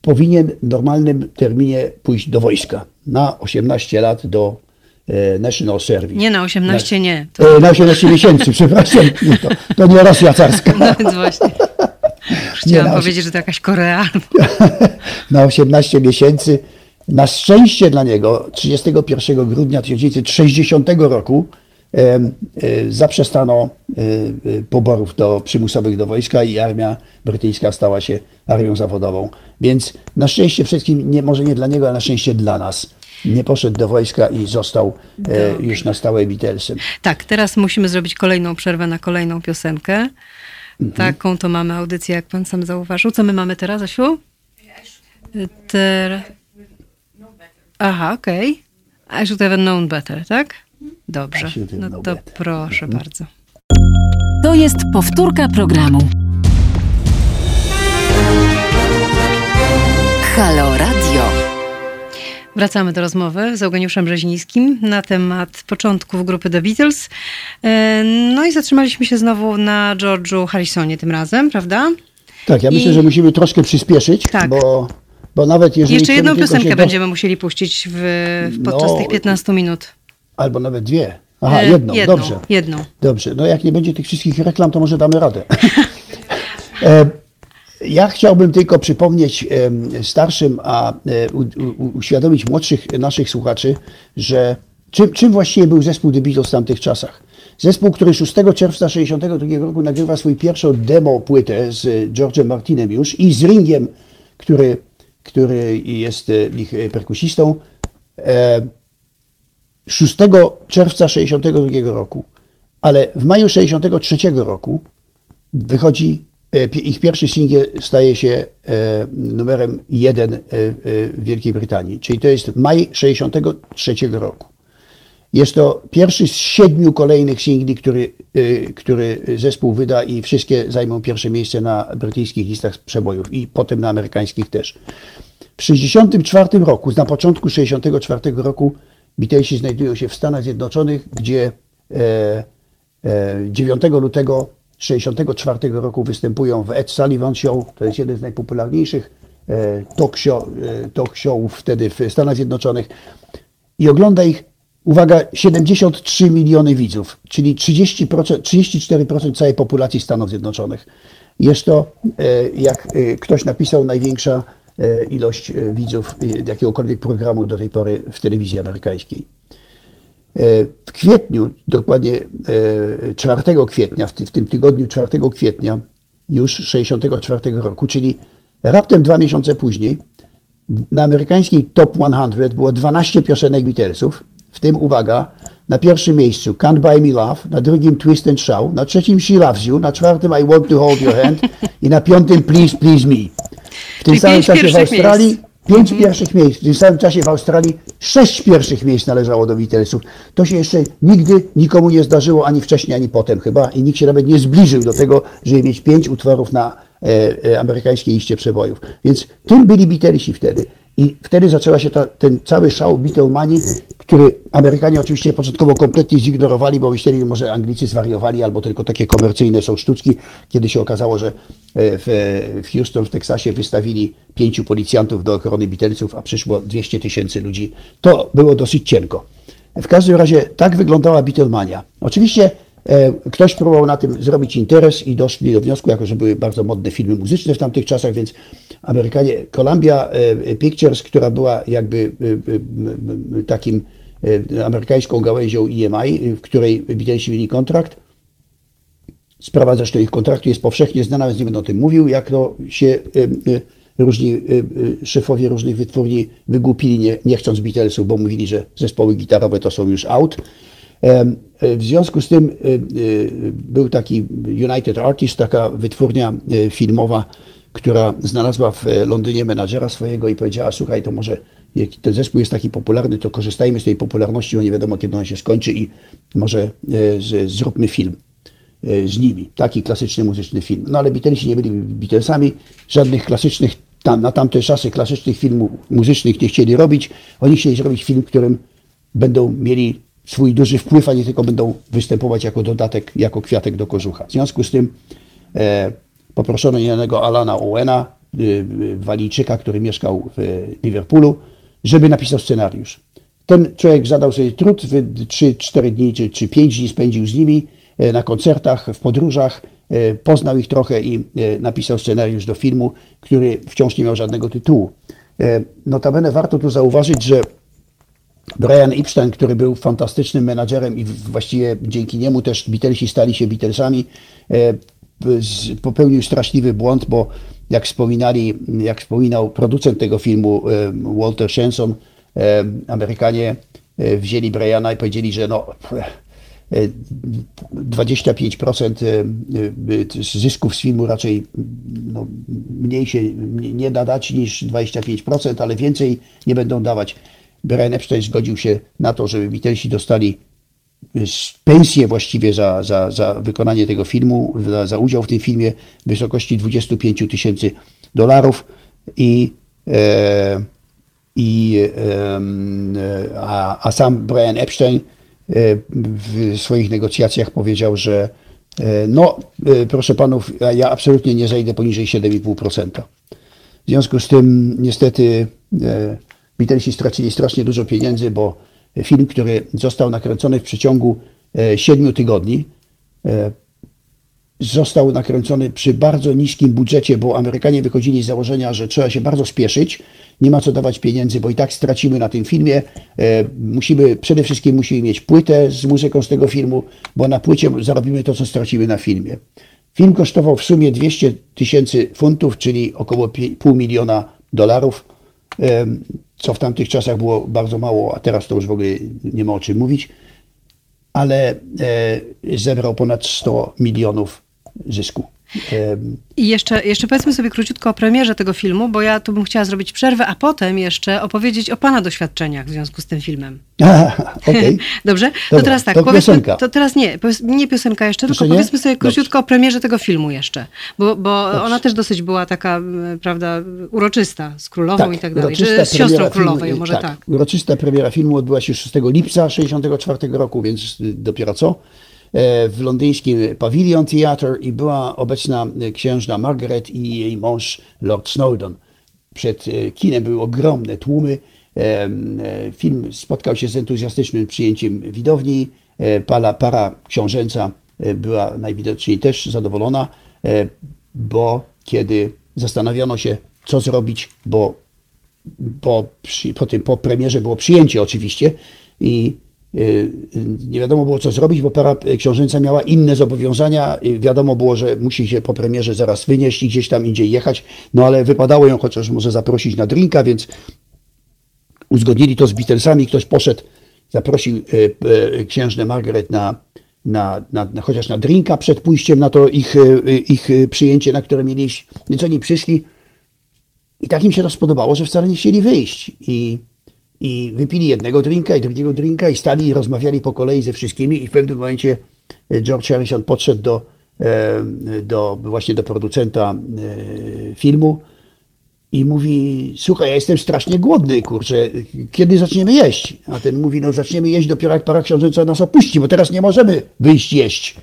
powinien w normalnym terminie pójść do wojska. Na 18 lat do e, National Service. Nie na 18, nie. E, na 18 miesięcy, <laughs> przepraszam. Nie, To, to nie Rosja carska. No więc właśnie. Nie, Chciałam na osie- powiedzieć, że to jakaś Korea. <laughs> na 18 miesięcy. Na szczęście dla niego 31 grudnia 1960 roku em, e, zaprzestano e, e, poborów do, przymusowych do wojska i armia brytyjska stała się armią zawodową. Więc na szczęście wszystkim, nie, może nie dla niego, ale na szczęście dla nas, nie poszedł do wojska i został e, już na stałe Beatlesem. Tak, teraz musimy zrobić kolejną przerwę na kolejną piosenkę. Mhm. Taką to mamy audycję, jak pan sam zauważył. Co my mamy teraz, Asiu? Ter... Aha, okej. I should have known better, tak? Dobrze. I should have No to better. proszę bardzo. To jest powtórka programu. Halo Radio. Wracamy do rozmowy z Eugeniuszem Brzezińskim na temat początków grupy The Beatles. E, No i zatrzymaliśmy się znowu na George'u Harrisonie tym razem, prawda? Tak, ja I- myślę, że musimy troszkę przyspieszyć, Tak. bo, bo nawet jeżeli... Jeszcze jedną piosenkę do- będziemy musieli puścić w, podczas No, tych 15 minut. Albo nawet dwie. Aha, E, jedną, jedną, dobrze. jedną. Dobrze, no jak nie będzie tych wszystkich reklam, to może damy radę. <laughs> e, ja chciałbym tylko przypomnieć starszym, a e, uświadomić młodszych naszych słuchaczy, że czym, czym właściwie był zespół The Beatles w tamtych czasach. Zespół, który 6 czerwca 1962 roku nagrywa swój pierwszą demo płytę z George'em Martinem już i z Ringiem, który, który jest e, ich e, perkusistą. E, 6 czerwca 1962 roku, ale w maju 1963 roku wychodzi, e, ich pierwszy singiel staje się e, numerem jeden e, e, w Wielkiej Brytanii, czyli to jest maj 1963 roku. Jest to pierwszy z siedmiu kolejnych singli, który, który zespół wyda i wszystkie zajmą pierwsze miejsce na brytyjskich listach przebojów i potem na amerykańskich też. W 1964 roku, na początku 1964 roku Beatlesi znajdują się w Stanach Zjednoczonych, gdzie e, e, 9 lutego 1964 roku występują w Ed Sullivan Show, to jest jeden z najpopularniejszych e, talk, show, e, talk showów wtedy w Stanach Zjednoczonych i ogląda ich, uwaga, 73 miliony widzów, czyli 30%, 34% całej populacji Stanów Zjednoczonych. Jest to, e, jak ktoś napisał, największa ilość widzów jakiegokolwiek programu do tej pory w telewizji amerykańskiej. E, W kwietniu, dokładnie e, 4 kwietnia, w ty- w tym tygodniu 4 kwietnia już 64 roku, czyli raptem dwa miesiące później, na amerykańskiej Top 100 było 12 piosenek Beatlesów, w tym uwaga, na pierwszym miejscu Can't Buy Me Love, na drugim Twist and Shout, na trzecim She Loves You, na czwartym I Want to Hold Your Hand i na piątym Please Please Me. W tym Czyli samym czasie w Australii miejsc. Pięć pierwszych miejsc. W tym samym czasie w Australii sześć pierwszych miejsc należało do Beatlesów. To się jeszcze nigdy nikomu nie zdarzyło, ani wcześniej, ani potem chyba. I nikt się nawet nie zbliżył do tego, żeby mieć pięć utworów na e, e, amerykańskiej liście przebojów. Więc tym byli Beatlesi wtedy. I wtedy zaczęła się ta, ten cały szał Beatlemanii, który Amerykanie oczywiście początkowo kompletnie zignorowali, bo myśleli, że może Anglicy zwariowali, albo tylko takie komercyjne są sztuczki. Kiedy się okazało, że e, w, w Houston, w Teksasie wystawili pięciu policjantów do ochrony Beatlesów, a przyszło 200 tysięcy ludzi, to było dosyć cienko. W każdym razie tak wyglądała Beatlemania. Oczywiście ktoś próbował na tym zrobić interes i doszli do wniosku, jako że były bardzo modne filmy muzyczne w tamtych czasach, więc Amerykanie, Columbia e, Pictures, która była jakby e, e, e, takim e, amerykańską gałęzią EMI, w której Beatlesi mieli kontrakt, Sprawa zresztą ich kontraktu jest powszechnie znana, więc nie będę o tym mówił, jak to się różni szefowie różnych wytwórni wygłupili, nie, nie chcąc Beatlesów, bo mówili, że zespoły gitarowe to są już out. Y, W związku z tym y, y, był taki United Artists, taka wytwórnia filmowa, która znalazła w e, Londynie menadżera swojego i powiedziała, słuchaj, to może ten zespół jest taki popularny, to korzystajmy z tej popularności, bo nie wiadomo, kiedy on się skończy i może e, zróbmy film e, z nimi. Taki klasyczny muzyczny film. No ale Beatlesi nie byli Beatlesami, żadnych klasycznych, tam, na tamte czasy klasycznych filmów muzycznych nie chcieli robić. Oni chcieli zrobić film, którym będą mieli swój duży wpływ, a nie tylko będą występować jako dodatek, jako kwiatek do kożucha. W związku z tym e, poproszono jednego Alana Owena, y, y, Walijczyka, który mieszkał w Liverpoolu, żeby napisał scenariusz. Ten człowiek zadał sobie trud, 3-4 dni czy, czy 5 dni spędził z nimi e, na koncertach, w podróżach, e, poznał ich trochę i e, napisał scenariusz do filmu, który wciąż nie miał żadnego tytułu. Notabene warto tu zauważyć, że Brian Epstein, który był fantastycznym menadżerem i właściwie dzięki niemu też Beatlesi stali się Beatlesami, popełnił straszliwy błąd, bo jak wspominali, jak wspominał producent tego filmu Walter Shenson, Amerykanie e, wzięli Briana i powiedzieli, że no 25% e, e, zysków z filmu raczej no, mniej się nie da dać niż 25%, ale więcej nie będą dawać. Brian Epstein zgodził się na to, żeby Beatlesi dostali pensję właściwie za, za, za wykonanie tego filmu, za, za udział w tym filmie w wysokości 25 tysięcy dolarów i, e, i e, a, a sam Brian Epstein e, w swoich negocjacjach powiedział, że e, no proszę panów, ja absolutnie nie zejdę poniżej 7,5%. W związku z tym niestety Beatlesi stracili strasznie dużo pieniędzy, bo film, który został nakręcony w przeciągu e, siedmiu tygodni. E, został nakręcony przy bardzo niskim budżecie, bo Amerykanie wychodzili z założenia, że trzeba się bardzo spieszyć, nie ma co dawać pieniędzy, bo i tak stracimy na tym filmie. E, musimy, przede wszystkim musimy mieć płytę z muzyką z tego filmu, bo na płycie zarobimy to, co stracimy na filmie. Film kosztował w sumie 200 tysięcy funtów, czyli około pół miliona dolarów co w tamtych czasach było bardzo mało, a teraz to już w ogóle nie ma o czym mówić, ale e, zebrał ponad 100 milionów zysku. I jeszcze, jeszcze powiedzmy sobie króciutko o premierze tego filmu, bo ja tu bym chciała zrobić przerwę, a potem jeszcze opowiedzieć o Pana doświadczeniach w związku z tym filmem. okay. <laughs> Dobrze? Dobra, to teraz tak, to piosenka. to teraz nie, nie piosenka jeszcze, Jeszcze tylko nie? powiedzmy sobie króciutko Dobrze. o premierze tego filmu jeszcze, bo, bo Dobrze. ona też dosyć była taka, prawda, uroczysta, z królową i tak dalej, z siostrą królowej, filmu, może tak. Uroczysta premiera filmu odbyła się 6 lipca 1964 roku, więc dopiero co, w londyńskim Pavilion Theatre i była obecna księżna Margaret i jej mąż Lord Snowdon. Przed e, kinem były ogromne tłumy. E, Film spotkał się z entuzjastycznym przyjęciem widowni. E, Para, para książęca e, była najwidoczniej też zadowolona, e, bo kiedy zastanawiano się, co zrobić, bo po, przy, po, tym, po premierze było przyjęcie oczywiście i nie wiadomo było co zrobić, bo para książęca miała inne zobowiązania. Y, Wiadomo było, że musi się po premierze zaraz wynieść i gdzieś tam indziej jechać, no ale wypadało ją chociaż może zaprosić na drinka, więc uzgodnili to z Beatlesami. Ktoś poszedł, zaprosił y, y, księżnę Margaret na, na, na, na, chociaż na drinka przed pójściem na to ich, y, ich y, przyjęcie, na które mieli iść. Więc oni przyszli i tak im się to spodobało, że wcale nie chcieli wyjść. I, I wypili jednego drinka i drugiego drinka i stali i rozmawiali po kolei ze wszystkimi i w pewnym momencie e, George Harrison podszedł do, e, do właśnie do producenta e, filmu i mówi, słuchaj, ja jestem strasznie głodny, kurczę, kiedy zaczniemy jeść? A ten mówi, no zaczniemy jeść dopiero jak para książęca nas opuści, bo teraz nie możemy wyjść jeść.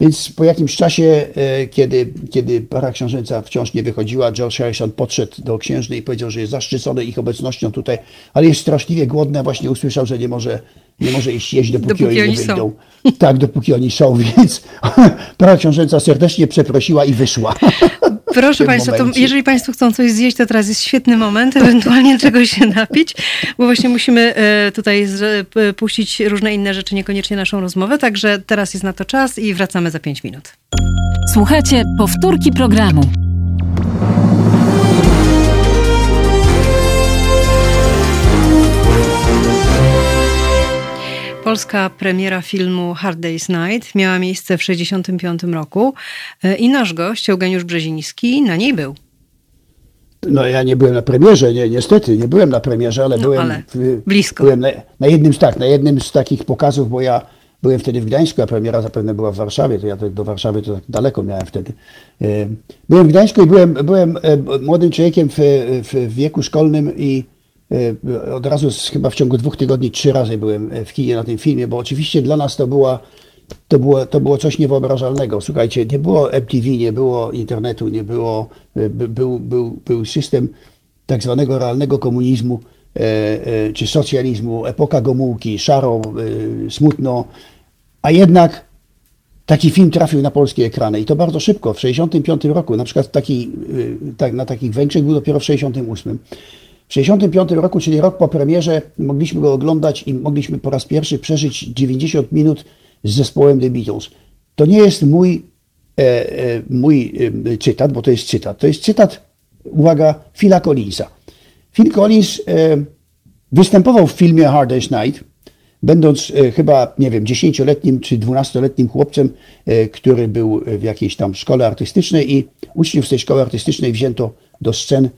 Więc po jakimś czasie, e, kiedy, kiedy para książęca wciąż nie wychodziła, George Harrison podszedł do księżny i powiedział, że jest zaszczycony ich obecnością tutaj, ale jest straszliwie głodny, a właśnie usłyszał, że nie może, nie może iść jeść, dopóki, Dopóki oni nie są. wyjdą. Tak, dopóki oni są, <laughs> więc para książęca serdecznie przeprosiła i wyszła. <laughs> Proszę Państwa, to jeżeli Państwo chcą coś zjeść, to teraz jest świetny moment, <laughs> ewentualnie czegoś się napić, bo właśnie musimy e, tutaj p- puścić różne inne rzeczy, niekoniecznie naszą rozmowę, także teraz jest na to czas i wracamy za 5 minut. Słuchajcie powtórki programu. Polska premiera filmu Hard Day's Night miała miejsce w 1965 roku e, i nasz gość, Eugeniusz Brzeziński, na niej był. No ja nie byłem na premierze, nie, niestety, nie byłem na premierze, ale No, byłem, ale w, blisko. byłem na, na jednym z tak, na jednym z takich pokazów, bo ja byłem wtedy w Gdańsku, a premiera zapewne była w Warszawie, to ja do Warszawy to tak daleko miałem wtedy. E, Byłem w Gdańsku i byłem, byłem e, młodym człowiekiem w, w wieku szkolnym i od razu chyba w ciągu dwóch tygodni trzy razy byłem w kinie na tym filmie, bo oczywiście dla nas to była to było, to było coś niewyobrażalnego. Słuchajcie, nie było MTV, nie było internetu, nie było, by, był, był, był system tak zwanego realnego komunizmu e, e, czy socjalizmu, epoka Gomułki, szaro, e, smutno, a jednak taki film trafił na polskie ekrany i to bardzo szybko, w 65 roku, na przykład taki, y, tak, na takich Węgrzech był dopiero w 68. W 65 roku, czyli rok po premierze, mogliśmy go oglądać i mogliśmy po raz pierwszy przeżyć 90 minut z zespołem The Beatles. To nie jest mój, e, e, mój e, cytat, bo to jest cytat. To jest cytat, uwaga, Phila Collinsa. Phil Collins e, występował w filmie Hard Day's Night, będąc e, chyba, nie wiem, 10-letnim czy 12-letnim chłopcem, e, który był w jakiejś tam szkole artystycznej i uczniów z tej szkoły artystycznej wzięto do scen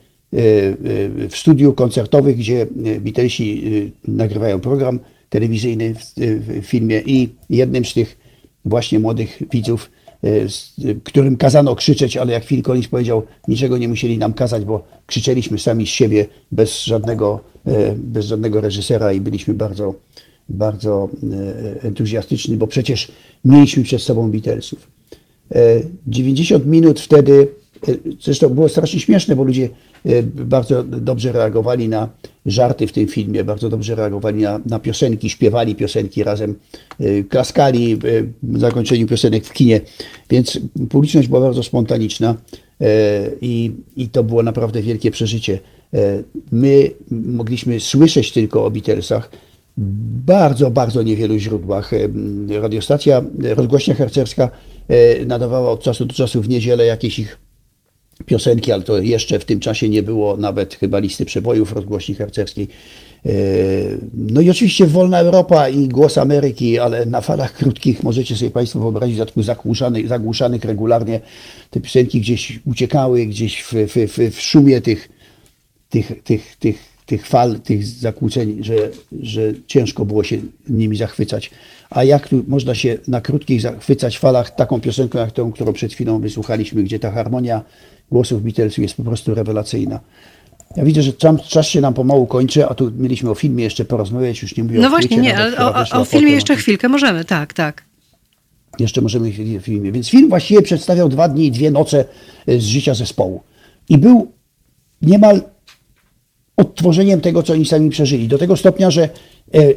w studiu koncertowych, gdzie e, Beatlesi nagrywają program telewizyjny w, filmie i jednym z tych właśnie młodych widzów, którym kazano krzyczeć, ale jak Phil Collins powiedział, niczego nie musieli nam kazać, bo krzyczeliśmy sami z siebie bez żadnego, bez żadnego reżysera i byliśmy bardzo, bardzo entuzjastyczni, bo przecież mieliśmy przed sobą Beatlesów. E, 90 minut wtedy, zresztą było strasznie śmieszne, bo ludzie e, bardzo dobrze reagowali na żarty w tym filmie, bardzo dobrze reagowali na, na piosenki, śpiewali piosenki razem, e, klaskali e, w zakończeniu piosenek w kinie, więc publiczność była bardzo spontaniczna i, i to było naprawdę wielkie przeżycie. My mogliśmy słyszeć tylko o Beatlesach, bardzo, bardzo niewielu źródłach. Radiostacja rozgłośnia harcerska e, nadawała od czasu do czasu w niedzielę jakieś ich piosenki, ale to jeszcze w tym czasie nie było nawet chyba listy przebojów rozgłośni harcerskiej. E, No i oczywiście Wolna Europa i Głos Ameryki, ale na falach krótkich możecie sobie Państwo wyobrazić, zatyku zagłuszanych, zagłuszanych regularnie te piosenki gdzieś uciekały, gdzieś w, w, w, w szumie tych, tych, tych, tych, tych fal, tych zakłóceń, że, że ciężko było się nimi zachwycać. A jak tu można się na krótkich zachwycać falach taką piosenką jak tą, którą przed chwilą wysłuchaliśmy, gdzie ta harmonia głosów Beatlesów jest po prostu rewelacyjna. Ja widzę, że czas, czas się nam pomału kończy, a tu mieliśmy o filmie jeszcze porozmawiać, już nie mówię No o właśnie, płycie, nie, ale o, o, o filmie jeszcze chwilkę możemy, tak, tak. Jeszcze możemy w filmie. Więc film właściwie przedstawiał dwa dni i dwie noce e, z życia zespołu. I był niemal odtworzeniem tego, co oni sami przeżyli. Do tego stopnia, że e,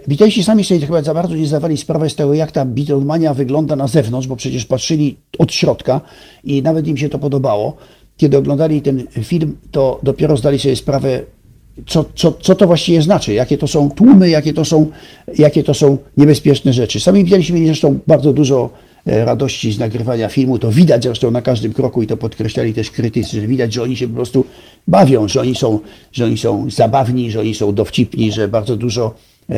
Beatlesi sami sobie chyba za bardzo nie zdawali sprawy z tego, jak ta Beatlemania wygląda na zewnątrz, bo przecież patrzyli od środka i nawet im się to podobało. Kiedy oglądali ten film, to dopiero zdali sobie sprawę, co, co, co to właściwie znaczy, jakie to są tłumy, jakie to są, jakie to są niebezpieczne rzeczy. Sami widzieliśmy zresztą bardzo dużo e, radości z nagrywania filmu, to widać zresztą na każdym kroku i to podkreślali też krytycy, że widać, że oni się po prostu bawią, że oni są, że oni są zabawni, że oni są dowcipni, że bardzo dużo e,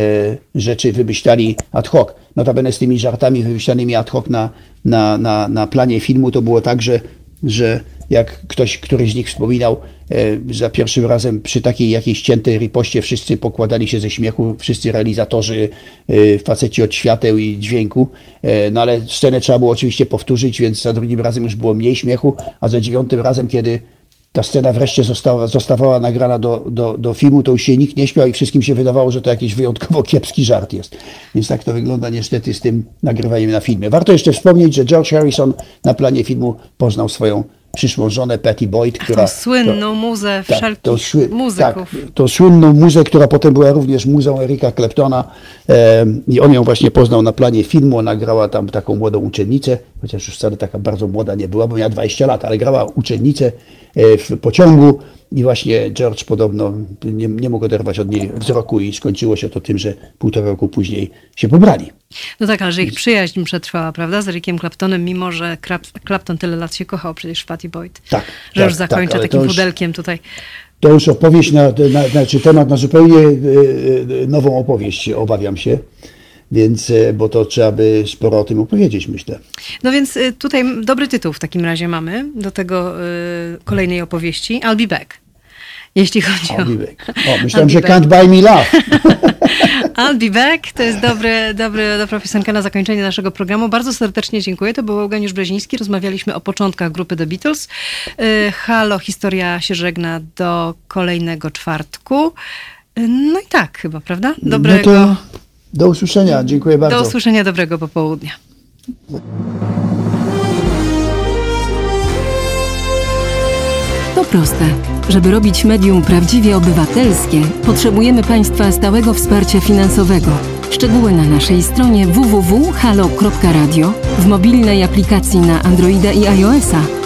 rzeczy wymyślali ad hoc. Notabene z tymi żartami wymyślanymi ad hoc na, na, na, na planie filmu to było tak, że, że jak ktoś, któryś z nich wspominał, e, za pierwszym razem przy takiej jakiejś ciętej ripoście wszyscy pokładali się ze śmiechu, wszyscy realizatorzy, e, faceci od świateł i dźwięku, e, no ale scenę trzeba było oczywiście powtórzyć, więc za drugim razem już było mniej śmiechu, a za dziewiątym razem, kiedy ta scena wreszcie została, zostawała nagrana do, do, do filmu, to już się nikt nie śmiał i wszystkim się wydawało, że to jakiś wyjątkowo kiepski żart jest. Więc tak to wygląda niestety z tym nagrywaniem na filmie. Warto jeszcze wspomnieć, że George Harrison na planie filmu poznał swoją przyszłą żonę Patty Boyd, która... Tą słynną muzę tak, wszelkich tą sły- muzyków. Tak, tą słynną muzę, która potem była również muzą Erika Claptona e, i on ją właśnie poznał na planie filmu, ona grała tam taką młodą uczennicę, chociaż już wcale taka bardzo młoda nie była, bo miała 20 lat, ale grała uczennicę e, w pociągu i właśnie George podobno nie, nie mógł oderwać od niej wzroku i skończyło się to tym, że półtora roku później się pobrali. No tak, ale że ich przyjaźń przetrwała, prawda, z Rickiem Claptonem, mimo że Clap- Clapton tyle lat się kochał przecież w Patty Boyd. Tak, Że tak, już zakończę tak, takim już- pudelkiem tutaj. To już opowieść, na, na, znaczy temat na zupełnie e, e, nową opowieść, obawiam się. Więc, e, bo to trzeba by sporo o tym opowiedzieć, myślę. No więc y, tutaj dobry tytuł w takim razie mamy do tego y, kolejnej opowieści. I'll be back. Jeśli chodzi o... I'll be back. O, myślałem, że be Can't Buy Me Love. <laughs> I'll be back. To jest dobry, dobry, dobra piosenka na zakończenie naszego programu. Bardzo serdecznie dziękuję. To był Eugeniusz Breziński. Rozmawialiśmy o początkach grupy The Beatles. Halo, historia się żegna do kolejnego czwartku. No i tak chyba, prawda? Dobrego, No to do usłyszenia. Dziękuję bardzo. do usłyszenia dobrego popołudnia. To proste. Żeby robić medium prawdziwie obywatelskie, potrzebujemy Państwa stałego wsparcia finansowego. Szczegóły na naszej stronie www.halo.radio, w mobilnej aplikacji na Androida i iOS-a